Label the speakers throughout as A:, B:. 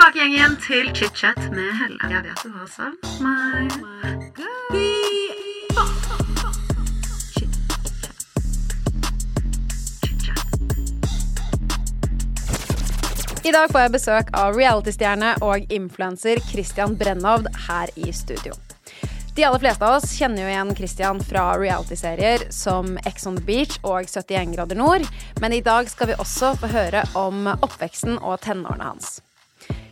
A: tilbake igjen til chit-chat med Helle. Jeg vet du har savnet meg.
B: I dag får jeg besøk av realitystjerne og influenser Christian Brennhovd her i studio. De aller fleste av oss kjenner jo igjen Christian fra reality-serier som Ex on the Beach og 71 grader nord, men i dag skal vi også få høre om oppveksten og tenårene hans.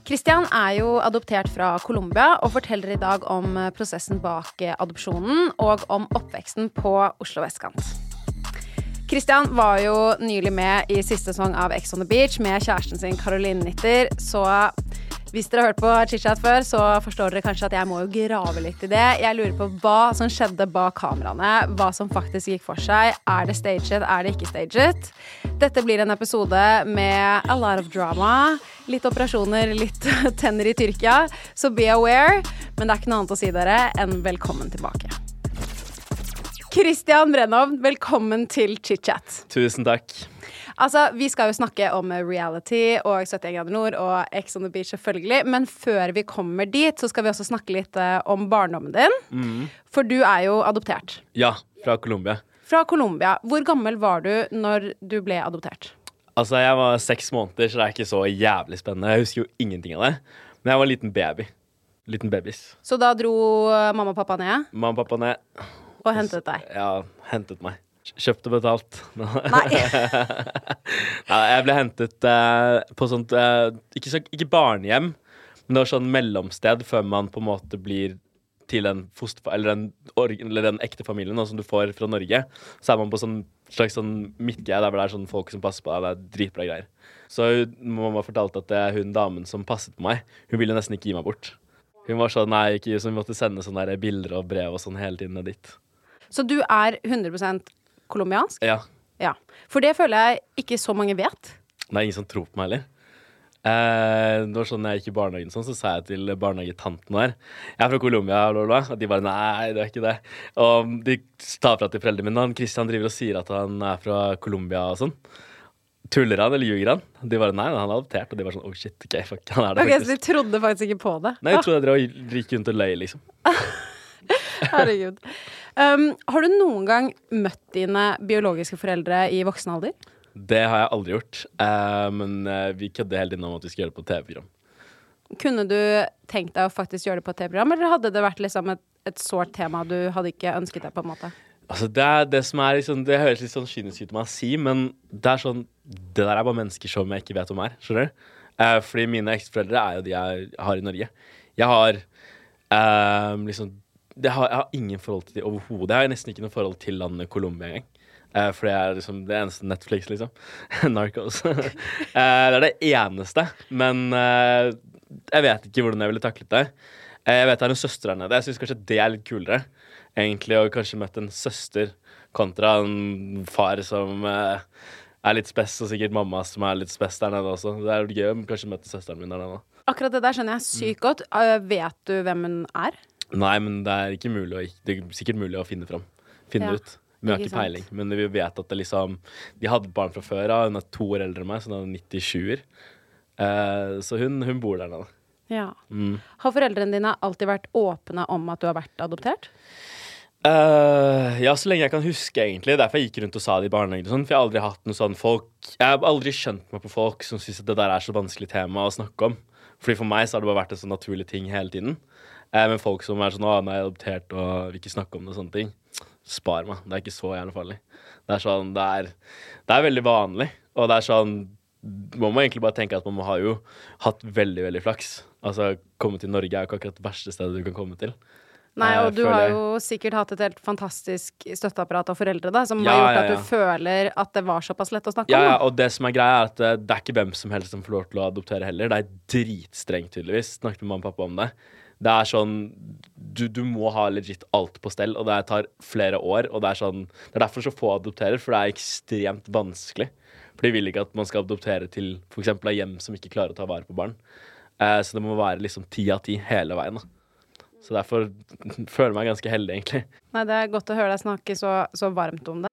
B: Christian er jo adoptert fra Colombia og forteller i dag om prosessen bak adopsjonen og om oppveksten på Oslo vestkant. Christian var jo nylig med i siste sesong av Ex on the Beach med kjæresten sin Caroline Nitter, så hvis dere har hørt på chit-chat før, så forstår dere kanskje at jeg må jo grave litt i det. Jeg lurer på hva som skjedde bak kameraene, hva som faktisk gikk for seg. Er det staged, er det ikke staged? Dette blir en episode med a lot of drama. Litt operasjoner, litt tenner i Tyrkia, så be aware. Men det er ikke noe annet å si dere enn velkommen tilbake. Christian Brennov, velkommen til chit-chat.
C: Tusen takk.
B: Altså, Vi skal jo snakke om reality og 71 grader nord og Ex on the Beach, selvfølgelig. Men før vi kommer dit, så skal vi også snakke litt eh, om barndommen din. For du er jo adoptert.
C: Ja, fra Colombia.
B: Fra Colombia. Hvor gammel var du når du ble adoptert?
C: Altså, jeg var seks måneder, så det er ikke så jævlig spennende. Jeg husker jo ingenting av det. Men jeg var en liten baby. Liten babys.
B: Så da dro eh, mamma og pappa ned
C: Mamma og pappa ned.
B: og hentet deg.
C: Ja, hentet meg. Kjøpt og betalt.
B: Nei.
C: Nei, jeg ble hentet eh, på sånt eh, ikke, så, ikke barnehjem, men det var sånn mellomsted før man på en måte blir til en foster... Eller den, eller den ekte familien da, som du får fra Norge. Så er man på sånn slags sånn midtgreie der hvor det er sånn folk som passer på deg. Det er dritbra greier. Så mamma fortalte at det er hun damen som passet på meg, hun ville nesten ikke gi meg bort. Hun var sånn, nei, ikke, så hun måtte sende sånne bilder og brev og sånn hele tiden dit.
B: Så du er 100 colombiansk?
C: Ja.
B: Ja. For det føler jeg ikke så mange vet.
C: Det er ingen som tror på meg heller. Eh, det var sånn jeg gikk i barnehagen, sånn, så sa jeg til barnehagetanten der Jeg er fra Colombia. Og de bare nei, det er ikke det. Og de tar fra til foreldrene mine. Han Christian driver og sier at han er fra Colombia og sånn. Tuller han eller ljuger han? De bare nei, han er adoptert. Og de var sånn oh shit, ok, fuck, han er det
B: Ok, Så de trodde faktisk ikke på det?
C: Nei, jeg trodde dere gikk rundt og løy, liksom.
B: Herregud. Um, har du noen gang møtt dine biologiske foreldre i voksen alder?
C: Det har jeg aldri gjort. uh, men eh, vi kødder hele tiden om at vi skal gjøre det på TV-program.
B: Kunne du tenkt deg å faktisk gjøre det på TV-program, eller hadde det vært liksom et, et sårt tema du hadde ikke ønsket deg, på en måte?
C: Altså det, det som liksom, det høres litt sånn kynisk ut å si, men det er sånn Det der er bare mennesker som jeg ikke vet om er. Skjønner du? Uh, fordi mine ekteforeldre er jo de jeg har i Norge. Jeg har uh, liksom det har, Jeg har ingen forhold til de overhodet. Jeg har nesten ikke noe forhold til landet Colombia engang. Uh, for det er liksom det eneste Netflix, liksom. Narcos. uh, det er det eneste. Men uh, jeg vet ikke hvordan jeg ville taklet det. Jeg vet jeg har en søster der nede. Jeg syns kanskje det er litt kulere. Egentlig å kanskje møtt en søster kontra en far som er litt spess, og sikkert mamma som er litt spess der nede også. Det er gøy å kanskje møte søsteren min der nede.
B: Akkurat det der skjønner jeg sykt godt. Uh, vet du hvem hun er?
C: Nei, men det er ikke mulig å, det er sikkert mulig å finne fram. Finne
B: Ja,
C: ut. Vi har
B: ikke
C: peiling. Men vi vet at det liksom De hadde barn fra før av. Hun er to år eldre enn meg, så hun er 97-er. Eh, så hun, hun bor der nede.
B: Ja.
C: Mm.
B: Har foreldrene dine alltid vært åpne om at du har vært adoptert?
C: Uh, ja, så lenge jeg kan huske, egentlig. Derfor jeg gikk rundt og sa det i barnehagen. sånn, For jeg har aldri hatt noe sånn folk Jeg har aldri skjønt meg på folk som syns det der er så vanskelig tema å snakke om. Fordi for meg så har det bare vært en sånn naturlig ting hele tiden. Eh, men folk som er sånn 'Å, nå er jeg adoptert og vil ikke snakke om det', og sånne ting. Spar meg. Det er ikke så gjerne farlig. Det er sånn, det er, det er veldig vanlig. Og det er sånn Man må egentlig bare tenke at man må ha jo hatt veldig, veldig flaks. Altså, komme til Norge er jo ikke akkurat det verste stedet du kan komme til.
B: Nei,
C: Eh,
B: og du har jo sikkert hatt et helt fantastisk støtteapparat av foreldre da, som
C: Ja,
B: har gjort at
C: ja.
B: du føler at det var såpass lett å snakke
C: Ja, ja, og det som er greia, er at eh, det er ikke hvem som helst som får lov til å adoptere heller. Det er dritstrengt, tydeligvis. Snakket med mamma og pappa om det. Det er sånn Du, du må ha legit alt på stell, og det tar flere år. Og det er sånn Det er derfor så få adopterer, for det er ekstremt vanskelig. For de vil ikke at man skal adoptere til f.eks. av hjem som ikke klarer å ta vare på barn. Eh, så det må være liksom ti av ti hele veien. da. Så derfor føler jeg meg ganske heldig, egentlig.
B: Nei, det er godt å høre deg snakke så, så varmt om det.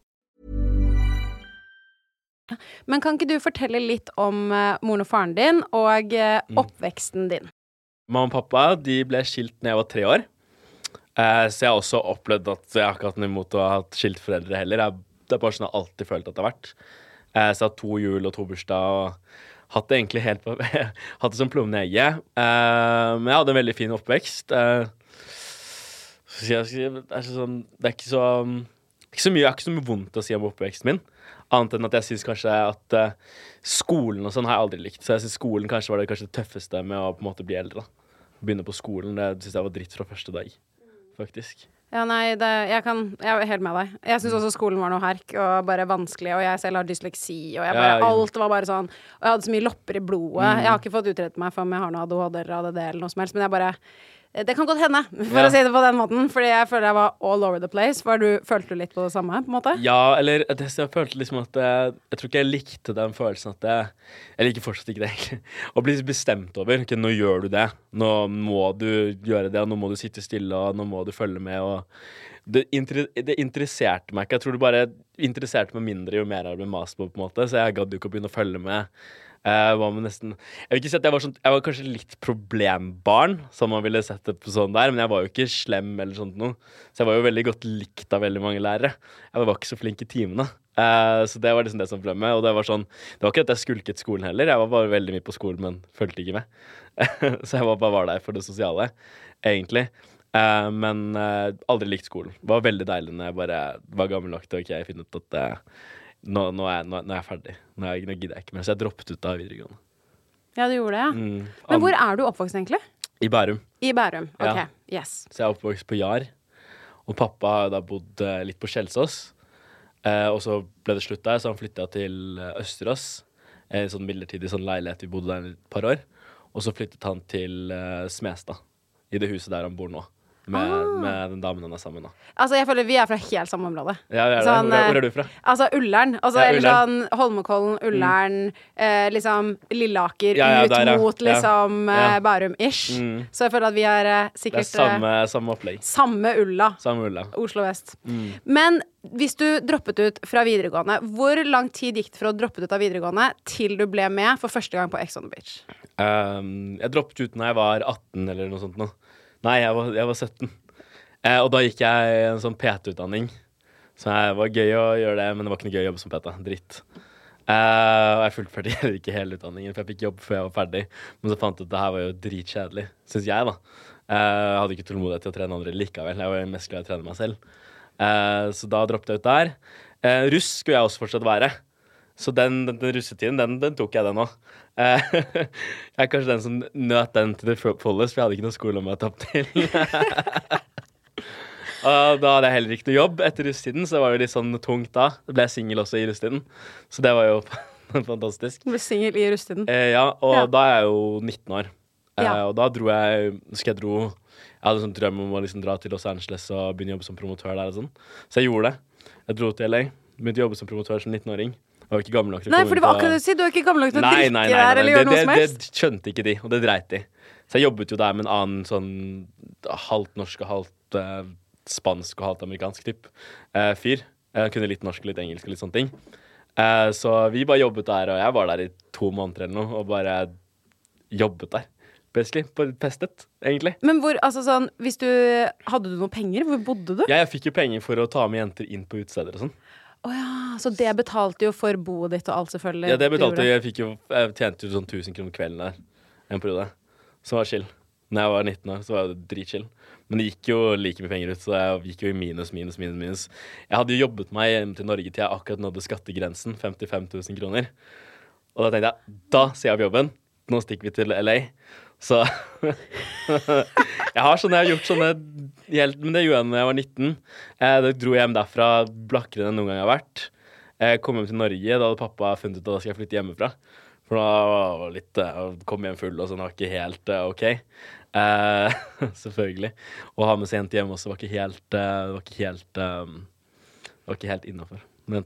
B: Men kan ikke du fortelle litt om uh, moren og faren din og uh, oppveksten din?
C: Mamma og pappa de ble skilt da jeg var tre år. Uh, så jeg har også opplevd at jeg har ikke hatt noe imot å ha hatt skilt foreldre heller. Jeg, det er bare sånn jeg alltid følt at det har vært. Så jeg har to jul og to bursdag og hatt det egentlig helt på Hatt det som plommen i egget. Men jeg hadde en veldig fin oppvekst. Så jeg, det er ikke sånn Det er ikke så ikke så mye, Jeg har ikke så mye vondt å si om oppveksten min. Annet enn at jeg syns kanskje at uh, skolen og sånn har jeg aldri likt. Så jeg syns skolen kanskje var det kanskje det tøffeste med å på en måte bli eldre. da. Begynne på skolen. Det syns jeg var dritt fra første dag, faktisk.
B: Ja, nei, det, jeg, kan, jeg er helt med deg. Jeg syns også skolen var noe herk og bare vanskelig, og jeg selv har dysleksi, og jeg bare,
C: Ja, ja.
B: alt var bare sånn Og jeg hadde så mye lopper i blodet. Jeg har ikke fått utredet meg for om jeg har noe ADHD eller ADD eller noe som helst, men jeg bare det kan godt hende, for
C: Ja.
B: å si det på den måten. Fordi jeg føler jeg var all over the place. Var du, følte du litt på det samme? på en måte?
C: Ja, eller det, jeg følte liksom at jeg, jeg tror ikke jeg likte den følelsen at jeg Jeg liker fortsatt ikke det, egentlig. Å bli bestemt over. Ok, nå gjør du det. Nå må du gjøre det, nå må du sitte stille, og nå må du følge med, og det, inter, det interesserte meg ikke. Jeg tror det bare interesserte meg mindre jo mer jeg ble mast på, på en måte. Så jeg gadd ikke å begynne å følge med. Jeg var nesten Jeg vil ikke si at jeg var sånt, Jeg var kanskje litt problembarn, som man ville sett det på sånn der, men jeg var jo ikke slem eller sånt noe. Så jeg var jo veldig godt likt av veldig mange lærere. Jeg var ikke så flink i timene. Uh, så det var liksom det som ble med. Og det var sånn Det var ikke at jeg skulket skolen heller. Jeg var bare veldig mye på skolen, men fulgte ikke med. så jeg var bare var der for det sosiale, egentlig. Uh, men uh, aldri likt skolen. Det var veldig deilig når jeg bare var gammel nok til å ok, finne ut at eh, nå, nå, er nå, er jeg ferdig. Nå, er jeg, nå gidder jeg ikke mer. Så jeg droppet ut av videregående.
B: Ja, du gjorde det, ja.
C: Mm.
B: Men hvor er du oppvokst, egentlig?
C: I Bærum.
B: I Bærum. Ok,
C: Ja.
B: yes.
C: Så jeg er oppvokst på Jar. Og pappa har da bodd eh, litt på Kjelsås. Eh, og så ble det slutt der, så han flytta til eh, Østerås. En sånn midlertidig sånn leilighet. Vi bodde der et par år. Og så flyttet han til eh, Smestad. I det huset der han bor nå. Med, med den damen han er sammen med.
B: Altså, jeg føler vi er fra helt samme område.
C: Ja, det er.
B: Sånn,
C: er, hvor
B: eh,
C: er du fra?
B: Altså Ullern. Altså,
C: Ja, Ullern.
B: sånn Holmenkollen, Ullern, eh, liksom Lilleaker,
C: Ja, ja,
B: ut
C: der,
B: mot liksom eh. Bærum-ish.
C: Mm.
B: Så jeg føler at vi er sikkert
C: Det er samme,
B: eh,
C: samme opplegg.
B: samme ulla.
C: Samme Ulla.
B: Oslo vest.
C: Mm.
B: Men hvis du droppet ut fra videregående, hvor lang tid gikk det fra å droppe ut av videregående til du ble med for første gang på Ex on the Beach?
C: Um, jeg droppet ut når jeg var 18 eller noe sånt. Nå. Nei, jeg var, jeg var 17. Eh, og da gikk jeg en sånn PT-utdanning. Så det var gøy å gjøre det, men det var ikke noe gøy å jobbe som PT. Dritt. Eh, og jeg fullførte heller ikke hele utdanningen, for jeg fikk jobb før jeg var ferdig. Men så fant jeg ut at det her var jo dritkjedelig, syns jeg, da. Eh, jeg hadde ikke tålmodighet til å trene andre likevel. Jeg var mest glad i å trene meg selv. Eh, så da droppet jeg ut der. Eh, russ skulle jeg også fortsatt være. Så den, den, den russetiden, den, den tok jeg, den òg. Eh, jeg er kanskje den som nøt den til det fullest, for jeg hadde ikke noe skole å møte opp til. Og da hadde jeg heller ikke noe jobb etter russetiden, så det var jo litt sånn tungt da. Da ble jeg singel også i russetiden, så det var jo fantastisk.
B: Du ble singel i russetiden.
C: Eh, ja, og
B: Ja.
C: da er jeg jo 19 år. Eh,
B: Ja.
C: Og da dro jeg Husker jeg dro Jeg hadde en sånn drøm om å liksom dra til Los Angeles og begynne å jobbe som promotør der og sånn. Så jeg gjorde det. Jeg dro til LA, begynte å jobbe som promotør som 19-åring. Jeg var ikke gammel nok til å
B: Nei,
C: komme
B: for det var akkurat det du sier. Du er ikke gammel nok til å
C: Nei,
B: drikke
C: nei, nei,
B: der eller
C: det,
B: gjøre noe
C: det,
B: som helst.
C: det skjønte ikke de, og det dreit de. Så jeg jobbet jo der med en annen sånn halvt norsk og halvt eh, spansk og halvt amerikansk typ eh, fyr. Jeg kunne litt norsk og litt engelsk og litt sånne ting. Eh, så vi bare jobbet der, og jeg var der i to måneder eller noe, og bare jobbet der. Basically. På pestet, egentlig.
B: Men hvor, altså sånn, hvis du Hadde du noe penger? Hvor bodde du?
C: Ja, jeg fikk jo penger for å ta med jenter inn på utesteder og sånn.
B: Å ja, så det betalte jo for boet ditt og alt, selvfølgelig.
C: Ja, det betalte jeg. Fikk jo, jeg tjente jo sånn 1000 kroner kvelden der en periode. Som var chill. Når jeg var 19 år, så var det dritchill. Men det gikk jo like mye penger ut, så jeg gikk jo i minus, minus, minus. minus. Jeg hadde jo jobbet meg hjem til Norge til jeg akkurat nådde skattegrensen, 55 000 kroner. Og da tenkte jeg da sier jeg opp jobben. Nå stikker vi til LA. Så Jeg har sånne, jeg har gjort sånne helt, Men det gjorde jeg da jeg var 19. Eh, da dro jeg hjem derfra blakkere enn jeg noen gang jeg har vært. Jeg kom hjem til Norge. Da hadde pappa funnet ut at da skal jeg flytte hjemmefra. For da var det litt eh, Kom hjem full og sånn, var ikke helt eh, OK. Eh, selvfølgelig. Å ha med seg jente hjem også var ikke helt eh, Det var ikke helt um, var ikke helt innafor. Eh,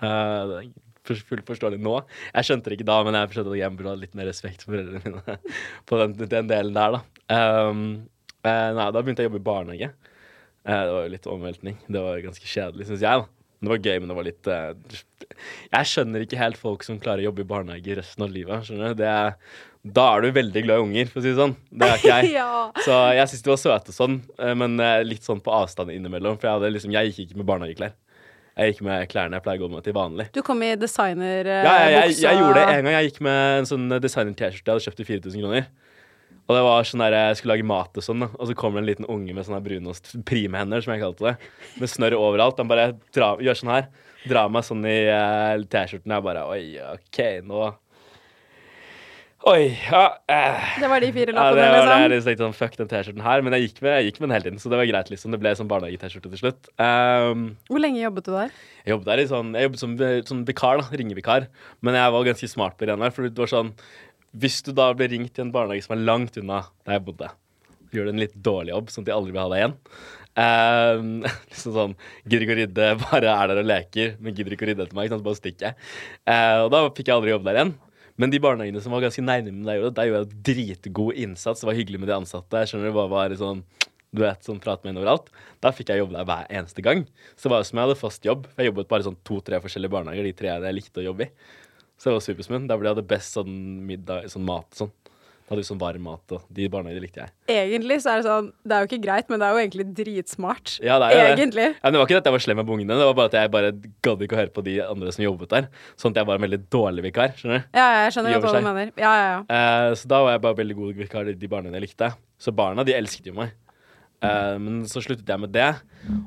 C: det er for- fullt forståelig nå. Jeg skjønte det ikke da, men jeg skjønte at jeg burde ha litt mer respekt for foreldrene mine på den, den delen der, da. Um, eh, nei, da begynte jeg å jobbe i barnehage. Eh, det var jo litt omveltning. Det var ganske kjedelig, syns jeg. da. Det var gøy, men det var litt uh, Jeg skjønner ikke helt folk som klarer å jobbe i barnehage resten av livet. skjønner er, da er du veldig glad i unger, for å si det sånn. Det er ikke jeg.
B: Ja.
C: Så jeg syns de var søte sånn, men litt sånn på avstand innimellom. For jeg, liksom, jeg gikk ikke med barnehageklær. Jeg gikk med klærne jeg pleier å gå med til vanlig.
B: Du kom i designerbuksa.
C: Ja, jeg, jeg, jeg gjorde det en gang. Jeg gikk med en sånn designer-T-skjorte jeg hadde kjøpt til 4000 kroner. Og det var sånn der, Jeg skulle lage mat og sånn, og så kommer det en liten unge med sånne brunost primehender, som jeg kalte det, med snørr overalt. Han bare dra, gjør sånn her. Drar meg sånn i uh, T-skjorten. Jeg bare Oi, OK, nå Oi, ja eh.
B: Det var de fire lappene,
C: Ja, det var det. Jeg
B: liksom.
C: tenkte sånn, Fuck den T-skjorten her. Men jeg gikk med, jeg gikk med den hele tiden, så det var greit. liksom Det ble sånn barnehage-T-skjorte til slutt. Um,
B: Hvor lenge jobbet du der?
C: jeg jobbet der i sånn Jeg jobbet som sånn vikar, da. Ringevikar. Men jeg var ganske smart på det der. For det var sånn Hvis du da blir ringt i en barnehage som er langt unna der jeg bodde, gjør du en litt dårlig jobb, sånn at de aldri vil ha deg igjen. Um, liksom sånn Gidder ikke å rydde, bare er der og leker, men gidder ikke å rydde etter meg. Ikke sant? Bare stikker jeg. Uh, og da fikk jeg aldri jobbe der igjen. Men de barnehagene som var ganske nærme med der, der gjorde jeg dritgod innsats. Det var hyggelig med de ansatte. Jeg skjønner det bare var sånn du vet, sånn prat med henne overalt. Da fikk jeg jobbe der hver eneste gang. Så det var jo som jeg hadde fast jobb. Jeg jobbet bare sånn to-tre forskjellige barnehager, de tre jeg likte å jobbe i. Så det var supersmooth. Der ble jeg hadde best sånn middag, sånn mat sånn. Hadde sånn varm mat, og de barnehagene likte jeg.
B: Egentlig så er det sånn Det er jo ikke greit, men det er jo egentlig dritsmart.
C: Ja, det er jo det.
B: Egentlig.
C: Ja, men det var ikke at jeg var slem med ungene, det var bare at jeg bare gadd ikke å høre på de andre som jobbet der. Sånn at jeg var en veldig dårlig vikar. skjønner du?
B: Ja, ja, jeg skjønner hva du mener. Ja, ja, ja.
C: Eh, så da var jeg bare veldig god vikar i de barna jeg likte. Så barna de elsket jo meg. Uh, men så sluttet jeg med det.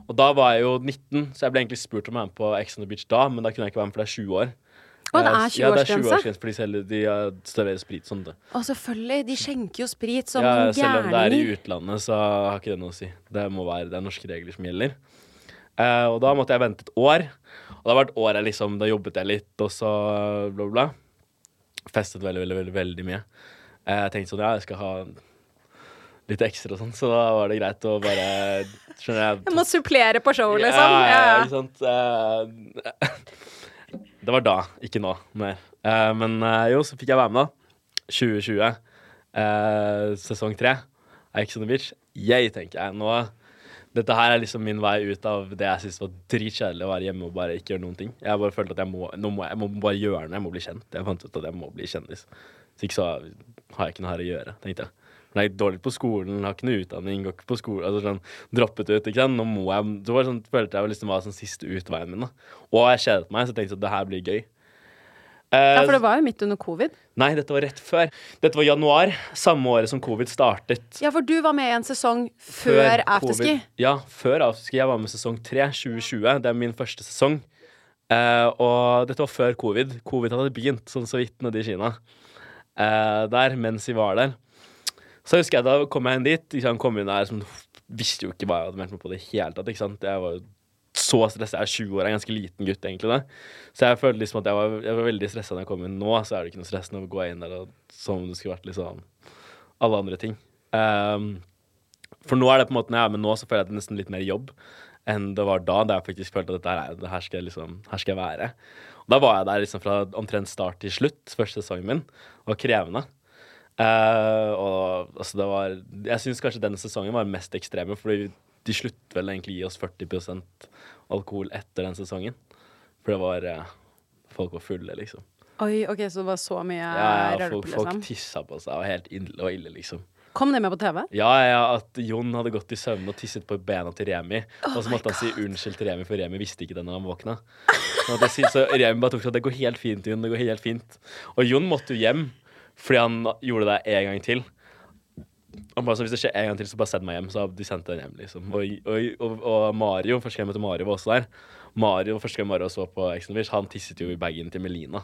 C: Og da var jeg jo 19, så jeg ble egentlig spurt om å være med på Ex on the Beach da, men da kunne jeg ikke være med, for det er 20 år.
B: Å, det er 20-årsgrense?
C: Ja, det er
B: 20-årsgrense?
C: 20-årsgrense, for de, selger, de serverer sprit sånn. det.
B: Å, selvfølgelig, de skjenker jo sprit som
C: Ja,
B: gærninger.
C: selv om det er i utlandet, så har ikke det noe å si. Det må være, det er norske regler som gjelder. Eh, og da måtte jeg vente et år. Og det har vært året liksom, da jobbet jeg litt, og så bla, bla, bla. Festet veldig, veldig, veldig, veldig mye. Eh, jeg tenkte sånn, ja, jeg skal ha litt ekstra og sånn, så da var det greit å bare Skjønner jeg
B: Jeg må supplere på showet, liksom. Ja,
C: ja,
B: ja.
C: ikke sant. Eh, det var da, ikke nå mer. Uh, men uh, jo, så fikk jeg være med, da. 2020. eh, sesong tre. Ex on the Beach. Jeg, tenker jeg. Nå Dette her er liksom min vei ut av det jeg syntes var dritkjedelig å være hjemme og bare ikke gjøre noen ting. Jeg bare følte at jeg må, nå må, jeg må bare gjøre noe. Jeg må bli kjent. Jeg fant ut at jeg må bli kjendis. Så ikke så har jeg ikke noe her å gjøre, tenkte jeg. Er dårlig på skolen, har ikke noe utdanning, går ikke på skole altså sånn, Droppet ut. ikke sant? Nå må jeg Så var det sånn, følte jeg liksom var sånn siste utveien min. da Og jeg kjedet meg, så tenkte jeg at det her blir gøy. Eh,
B: ja, for det var jo midt under covid.
C: Nei, dette var rett før. Dette var januar, samme året som covid startet.
B: Ja, for du var med i en sesong før afterski.
C: Ja, før afterski. Jeg var med i sesong 3, 2020. Det er min første sesong. Eh, og dette var før covid. Covid hadde begynt sånn så vidt nede i Kina. Eh, der, mens vi var der. Så husker jeg da kom jeg inn dit. Ikke kom inn der som Visste jo ikke hva jeg hadde meldt meg på det hele tatt. Ikke sant? Jeg var jo så stressa. Jeg er 20 år, jeg er en ganske liten gutt, egentlig. da Så jeg følte liksom at jeg var, jeg var veldig stressa da jeg kom inn. Nå så er det ikke noe stress. Nå går inn der og, som om det skulle vært liksom alle andre ting. Um, for nå er det på en måte når jeg er med nå, så føler jeg det nesten litt mer jobb enn det var da. Da jeg faktisk følte at dette her, er- det her, skal jeg liksom, her skal jeg være. Og da var jeg der liksom fra omtrent start til slutt, første sesongen min. og krevende. Eh, og altså, det var Jeg syns kanskje denne sesongen var mest ekstreme, fordi de sluttet vel egentlig å gi oss 40% alkohol etter den sesongen. For det var uh, Folk var fulle, liksom.
B: Oi, ok, så det var så mye
C: Ja, ja,
B: rølp,
C: folk, folk
B: liksom.
C: tissa på seg og helt ille og ille, liksom.
B: Kom det med på TV?
C: Ja, ja, at Jon hadde gått i søvne og tisset på bena til Remi.
B: Oh
C: og så måtte han si unnskyld til Remi, for Remi visste ikke det når han våkna. Så, Remi bare tok sånn Det går helt fint, Jon. Det går helt fint. Og Jon måtte jo hjem fordi han gjorde det en gang til. Han bare så Hvis det skjer en gang til, så bare send meg hjem. Så de sendte den hjem, liksom. Og, og, og, og Mario, første gang jeg møtte Mario, var også der. Mario, første gang Mario så på Ex han tisset jo i bagen til Melina.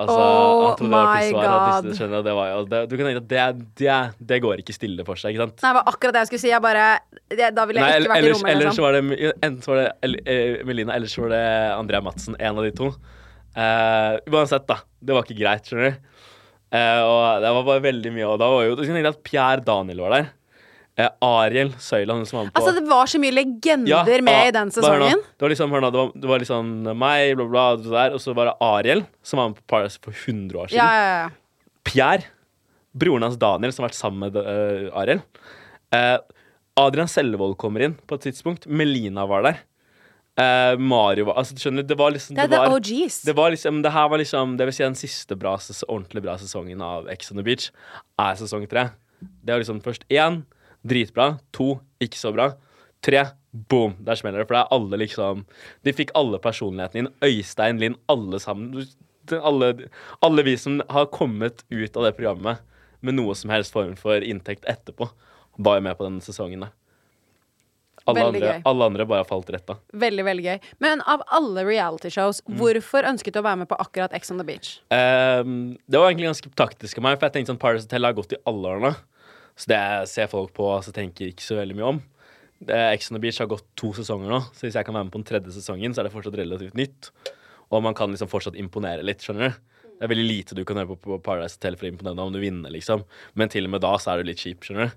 C: Altså,
B: Oh
C: han trodde det var
B: my
C: han
B: God.
C: tisset, skjønner det var det, Du kan tenke at det, det, det går ikke stille for seg, ikke sant?
B: Nei, det var akkurat det jeg skulle si. Jeg bare, det, da ville
C: Nei,
B: jeg ikke vært i
C: ellers,
B: rommet.
C: ellers
B: Liksom.
C: var det Enten så var det El- eh, Melina, ellers var det Andrea Madsen. En av de to. Uh, uansett, da. Det var ikke greit, skjønner du. Eh, og det var bare veldig mye. Og da var jo det at Pierre Daniel var der. Eh, Ariel Søyland, som var med på
B: Altså, det var så mye legender
C: Ja,
B: med
C: ah,
B: i den sesongen.
C: Det var liksom, hør nå, det var, det var liksom meg, bla, bla, det der, og så var det Ariel, som var med på Paradise for 100 år siden.
B: Ja, ja, ja.
C: Pierre, broren hans Daniel, som har vært sammen med uh, Ariel. Eh, Adrian Selvold kommer inn på et tidspunkt. Melina var der. Eh, Mario Altså, skjønner, det var liksom
B: Det
C: det var,
B: OGs.
C: det var liksom Det her var liksom Det vil si den siste bra, ordentlig bra sesongen av Ex on the Beach er sesong tre. Det var liksom først én dritbra, to ikke så bra, tre boom, der smeller det. For det er alle liksom De fikk alle personligheten inn. Øystein, Linn, alle sammen. Alle, alle vi som har kommet ut av det programmet med noe som helst form for inntekt etterpå, var jo med på denne sesongen. der. Alle andre, alle andre bare falt rett av.
B: Veldig, veldig gøy. Men av alle realityshows,
C: Mm.
B: hvorfor ønsket du å være med på akkurat Ex on the Beach?
C: Um, det var egentlig ganske taktisk av meg, for jeg tenkte sånn Paradise Hotel har gått i alle årene. Så det ser folk på, og tenker ikke så veldig mye om. Ex on the Beach har gått to sesonger nå, så hvis jeg kan være med på den tredje sesongen, så er det fortsatt relativt nytt. Og man kan liksom fortsatt imponere litt, skjønner du. Det er veldig lite du kan høre på, på Paradise Hotel for å imponere deg om du vinner, liksom. Men til og med da så er du litt kjip, skjønner du.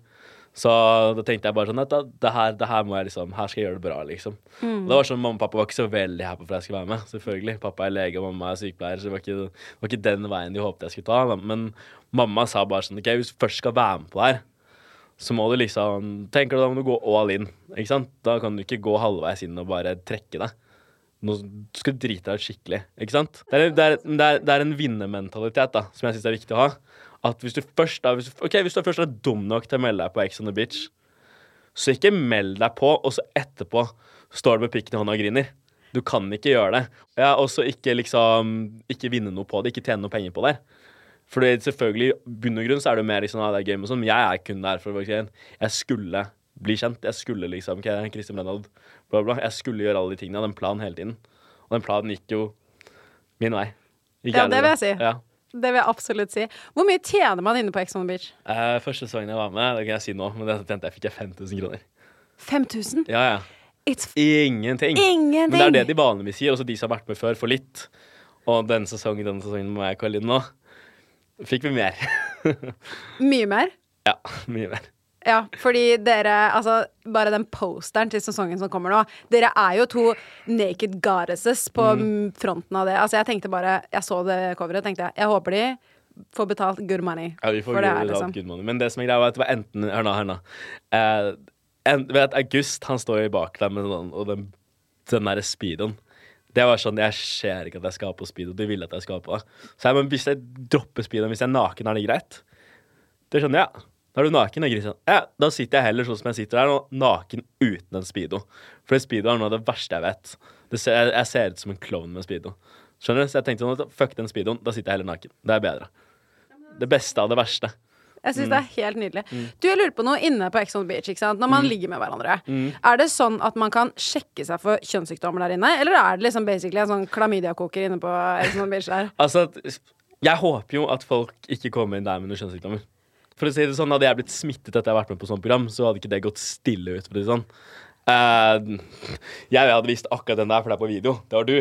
C: Så da tenkte jeg bare sånn at da, det, her, det her må jeg liksom Her skal jeg gjøre det bra, liksom. Og det var sånn, Mamma og pappa var ikke så veldig happy for at jeg skulle være med. selvfølgelig Pappa er lege, og mamma er sykepleier, så det var ikke, var ikke den veien de håpet jeg skulle ta. Men mamma sa bare sånn OK, hvis du først skal være med på det her, så må du liksom Tenker du da må du gå all in. Ikke sant? Da kan du ikke gå halvveis inn og bare trekke deg. Nå skal du drite deg ut skikkelig. Ikke sant? Det er, det er, det er, det er en vinnermentalitet da, som jeg syns er viktig å ha. At hvis du først er, hvis du, okay, hvis du først er dum nok til å melde deg på Ex on the Beach, så ikke meld deg på, og så etterpå står du med pikken i hånda og griner. Du kan ikke gjøre det. Ja, og så ikke liksom Ikke vinne noe på det, ikke tjene noe penger på det. For det, selvfølgelig, i bunn og grunn så er det mer liksom, ah, det er game og sånn, jeg er kun der for å Jeg skulle bli kjent. Jeg skulle liksom Kristin Brennold, bla, bla. Jeg skulle gjøre alle de tingene. Jeg hadde en plan hele tiden. Og den planen gikk jo min vei. Gikk
B: Ja, det vil jeg si.
C: Ja.
B: Det vil jeg absolutt si. Hvor mye tjener man inne på Ex on the Beach?
C: Uh, første sesongen jeg var med, det kan jeg si nå, men det tjente jeg fikk jeg 5000 kroner.
B: 5000?
C: Ja, ja. Ingenting.
B: Ingenting!
C: Men det er det de vanligvis sier. Også de som har vært med før, får litt. Og denne sesongen, denne sesongen med meg og Karoline nå, fikk vi mer.
B: mye mer.
C: ja, mye mer.
B: Ja, fordi dere Altså, bare den posteren til sesongen som kommer nå Dere er jo to naked goddesses på
C: Mm.
B: fronten av det. Altså, jeg tenkte bare Jeg så det coveret, tenkte jeg. Jeg håper de får betalt good money.
C: Ja, vi får
B: for det er
C: betalt
B: liksom
C: good money. Men det som er greia, var at det var enten Hør nå, hør nå. Eh, en, vet, August han står jo bak deg med sånn, og den, den derre speedoen. Det var sånn, Jeg ser ikke at jeg skal ha på speedo. De vil at jeg skal ha på det. Så jeg, men hvis jeg dropper speedoen, hvis jeg er naken, er det greit? Det skjønner jeg. Da er du naken. Da, Christian. ja, da sitter jeg heller sånn som jeg sitter her nå, naken uten en speedo. For speedo er noe av det verste jeg vet. Det ser, jeg, jeg ser ut som en klovn med speedo. Skjønner du? Så jeg tenkte sånn at fuck den speedoen, da sitter jeg heller naken. Det er bedre. Det beste av det verste.
B: Jeg syns det er helt nydelig.
C: Mm.
B: Du, jeg lurer på noe inne på Ex on Beach. Ikke sant? Når man ligger med hverandre.
C: Mm.
B: Er det sånn at man kan sjekke seg for kjønnssykdommer der inne? Eller er det liksom basically en sånn klamydiakoker inne på Ex on Beach der?
C: Altså, jeg håper jo at folk ikke kommer inn der med noen kjønnssykdommer. For å si det sånn, Hadde jeg blitt smittet etter jeg har vært med på sånt program, så hadde ikke det gått stille ut. for det sånn. Eh, jeg hadde visst akkurat den der, for det er på video. Det var du?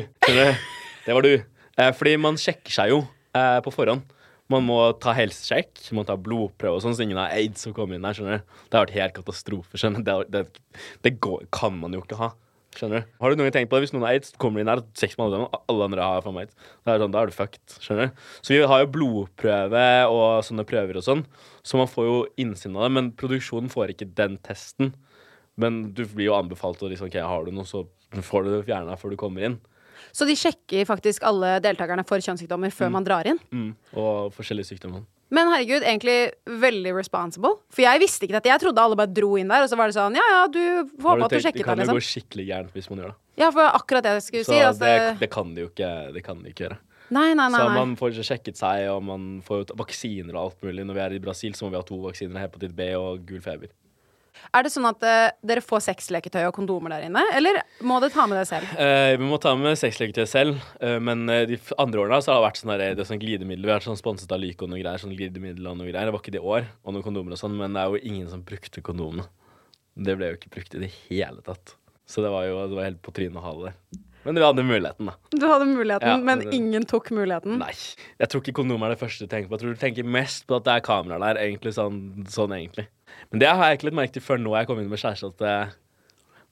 C: Det var du. Eh, fordi man sjekker seg jo eh, på forhånd. Man må ta helsesjekk, man må ta blodprøve og sånn, så ingen har aids som kommer inn der. skjønner du? Det har vært helt katastrofe. skjønner du? Det, det, det går, kan man jo ikke ha. Skjønner du? Har du noen gang tenkt på det? Hvis noen har aids, kommer de inn her og seks med alle sammen, alle andre har faen meg aids. Da er sånn, Da er du fucked. skjønner du? Så vi har jo blodprøve og sånne prøver og sånn, så man får jo innsyn av det. Men produksjonen får ikke den testen. Men du blir jo anbefalt å liksom, ok, har du noe, så får du det fjerna før du kommer inn.
B: Så de sjekker faktisk alle deltakerne for kjønnssykdommer før man drar inn?
C: Mm. Og forskjellige sykdommer.
B: Men herregud, egentlig veldig responsible. For jeg visste ikke dette. Jeg trodde alle bare dro inn der, og så var det sånn Ja, ja, du får
C: håpe
B: at du sjekket
C: det kan
B: deg,
C: jo gå
B: liksom.
C: skikkelig gærent hvis man gjør det.
B: Ja, for akkurat det jeg skulle
C: Så
B: si. Altså,
C: det, det kan de jo ikke, det kan de ikke gjøre.
B: nei, nei, nei.
C: Så man får ikke sjekket seg, og man får vaksiner og alt mulig. Når vi er i Brasil, så må vi ha to vaksiner, hepatitt B og gul feber.
B: Er det sånn at uh, dere får sexleketøy og kondomer der inne, eller må dere ta med det selv?
C: Uh, vi må ta med sexleketøy selv, uh, men de andre årene så har det vært sånn det sånn glidemiddel. Vi har vært sånn sponset av Lyco og noe greier. Sånn glidemiddel og noe greier. Det var ikke det i år, og noen kondomer og sånn, men det er jo ingen som brukte kondomene. Det ble jo ikke brukt i det hele tatt. Så det var jo det var helt på trynet å ha det der. Men vi hadde muligheten, da.
B: Du hadde muligheten,
C: Ja,
B: men
C: men
B: ingen tok muligheten.
C: Nei. Jeg tror ikke kondom er det første du tenker på. Jeg tror du tenker mest på at det er kamera der. Egentlig sånn, sånn egentlig. Men det har jeg ikke litt merket til før nå jeg kom inn med kjæreste, at det,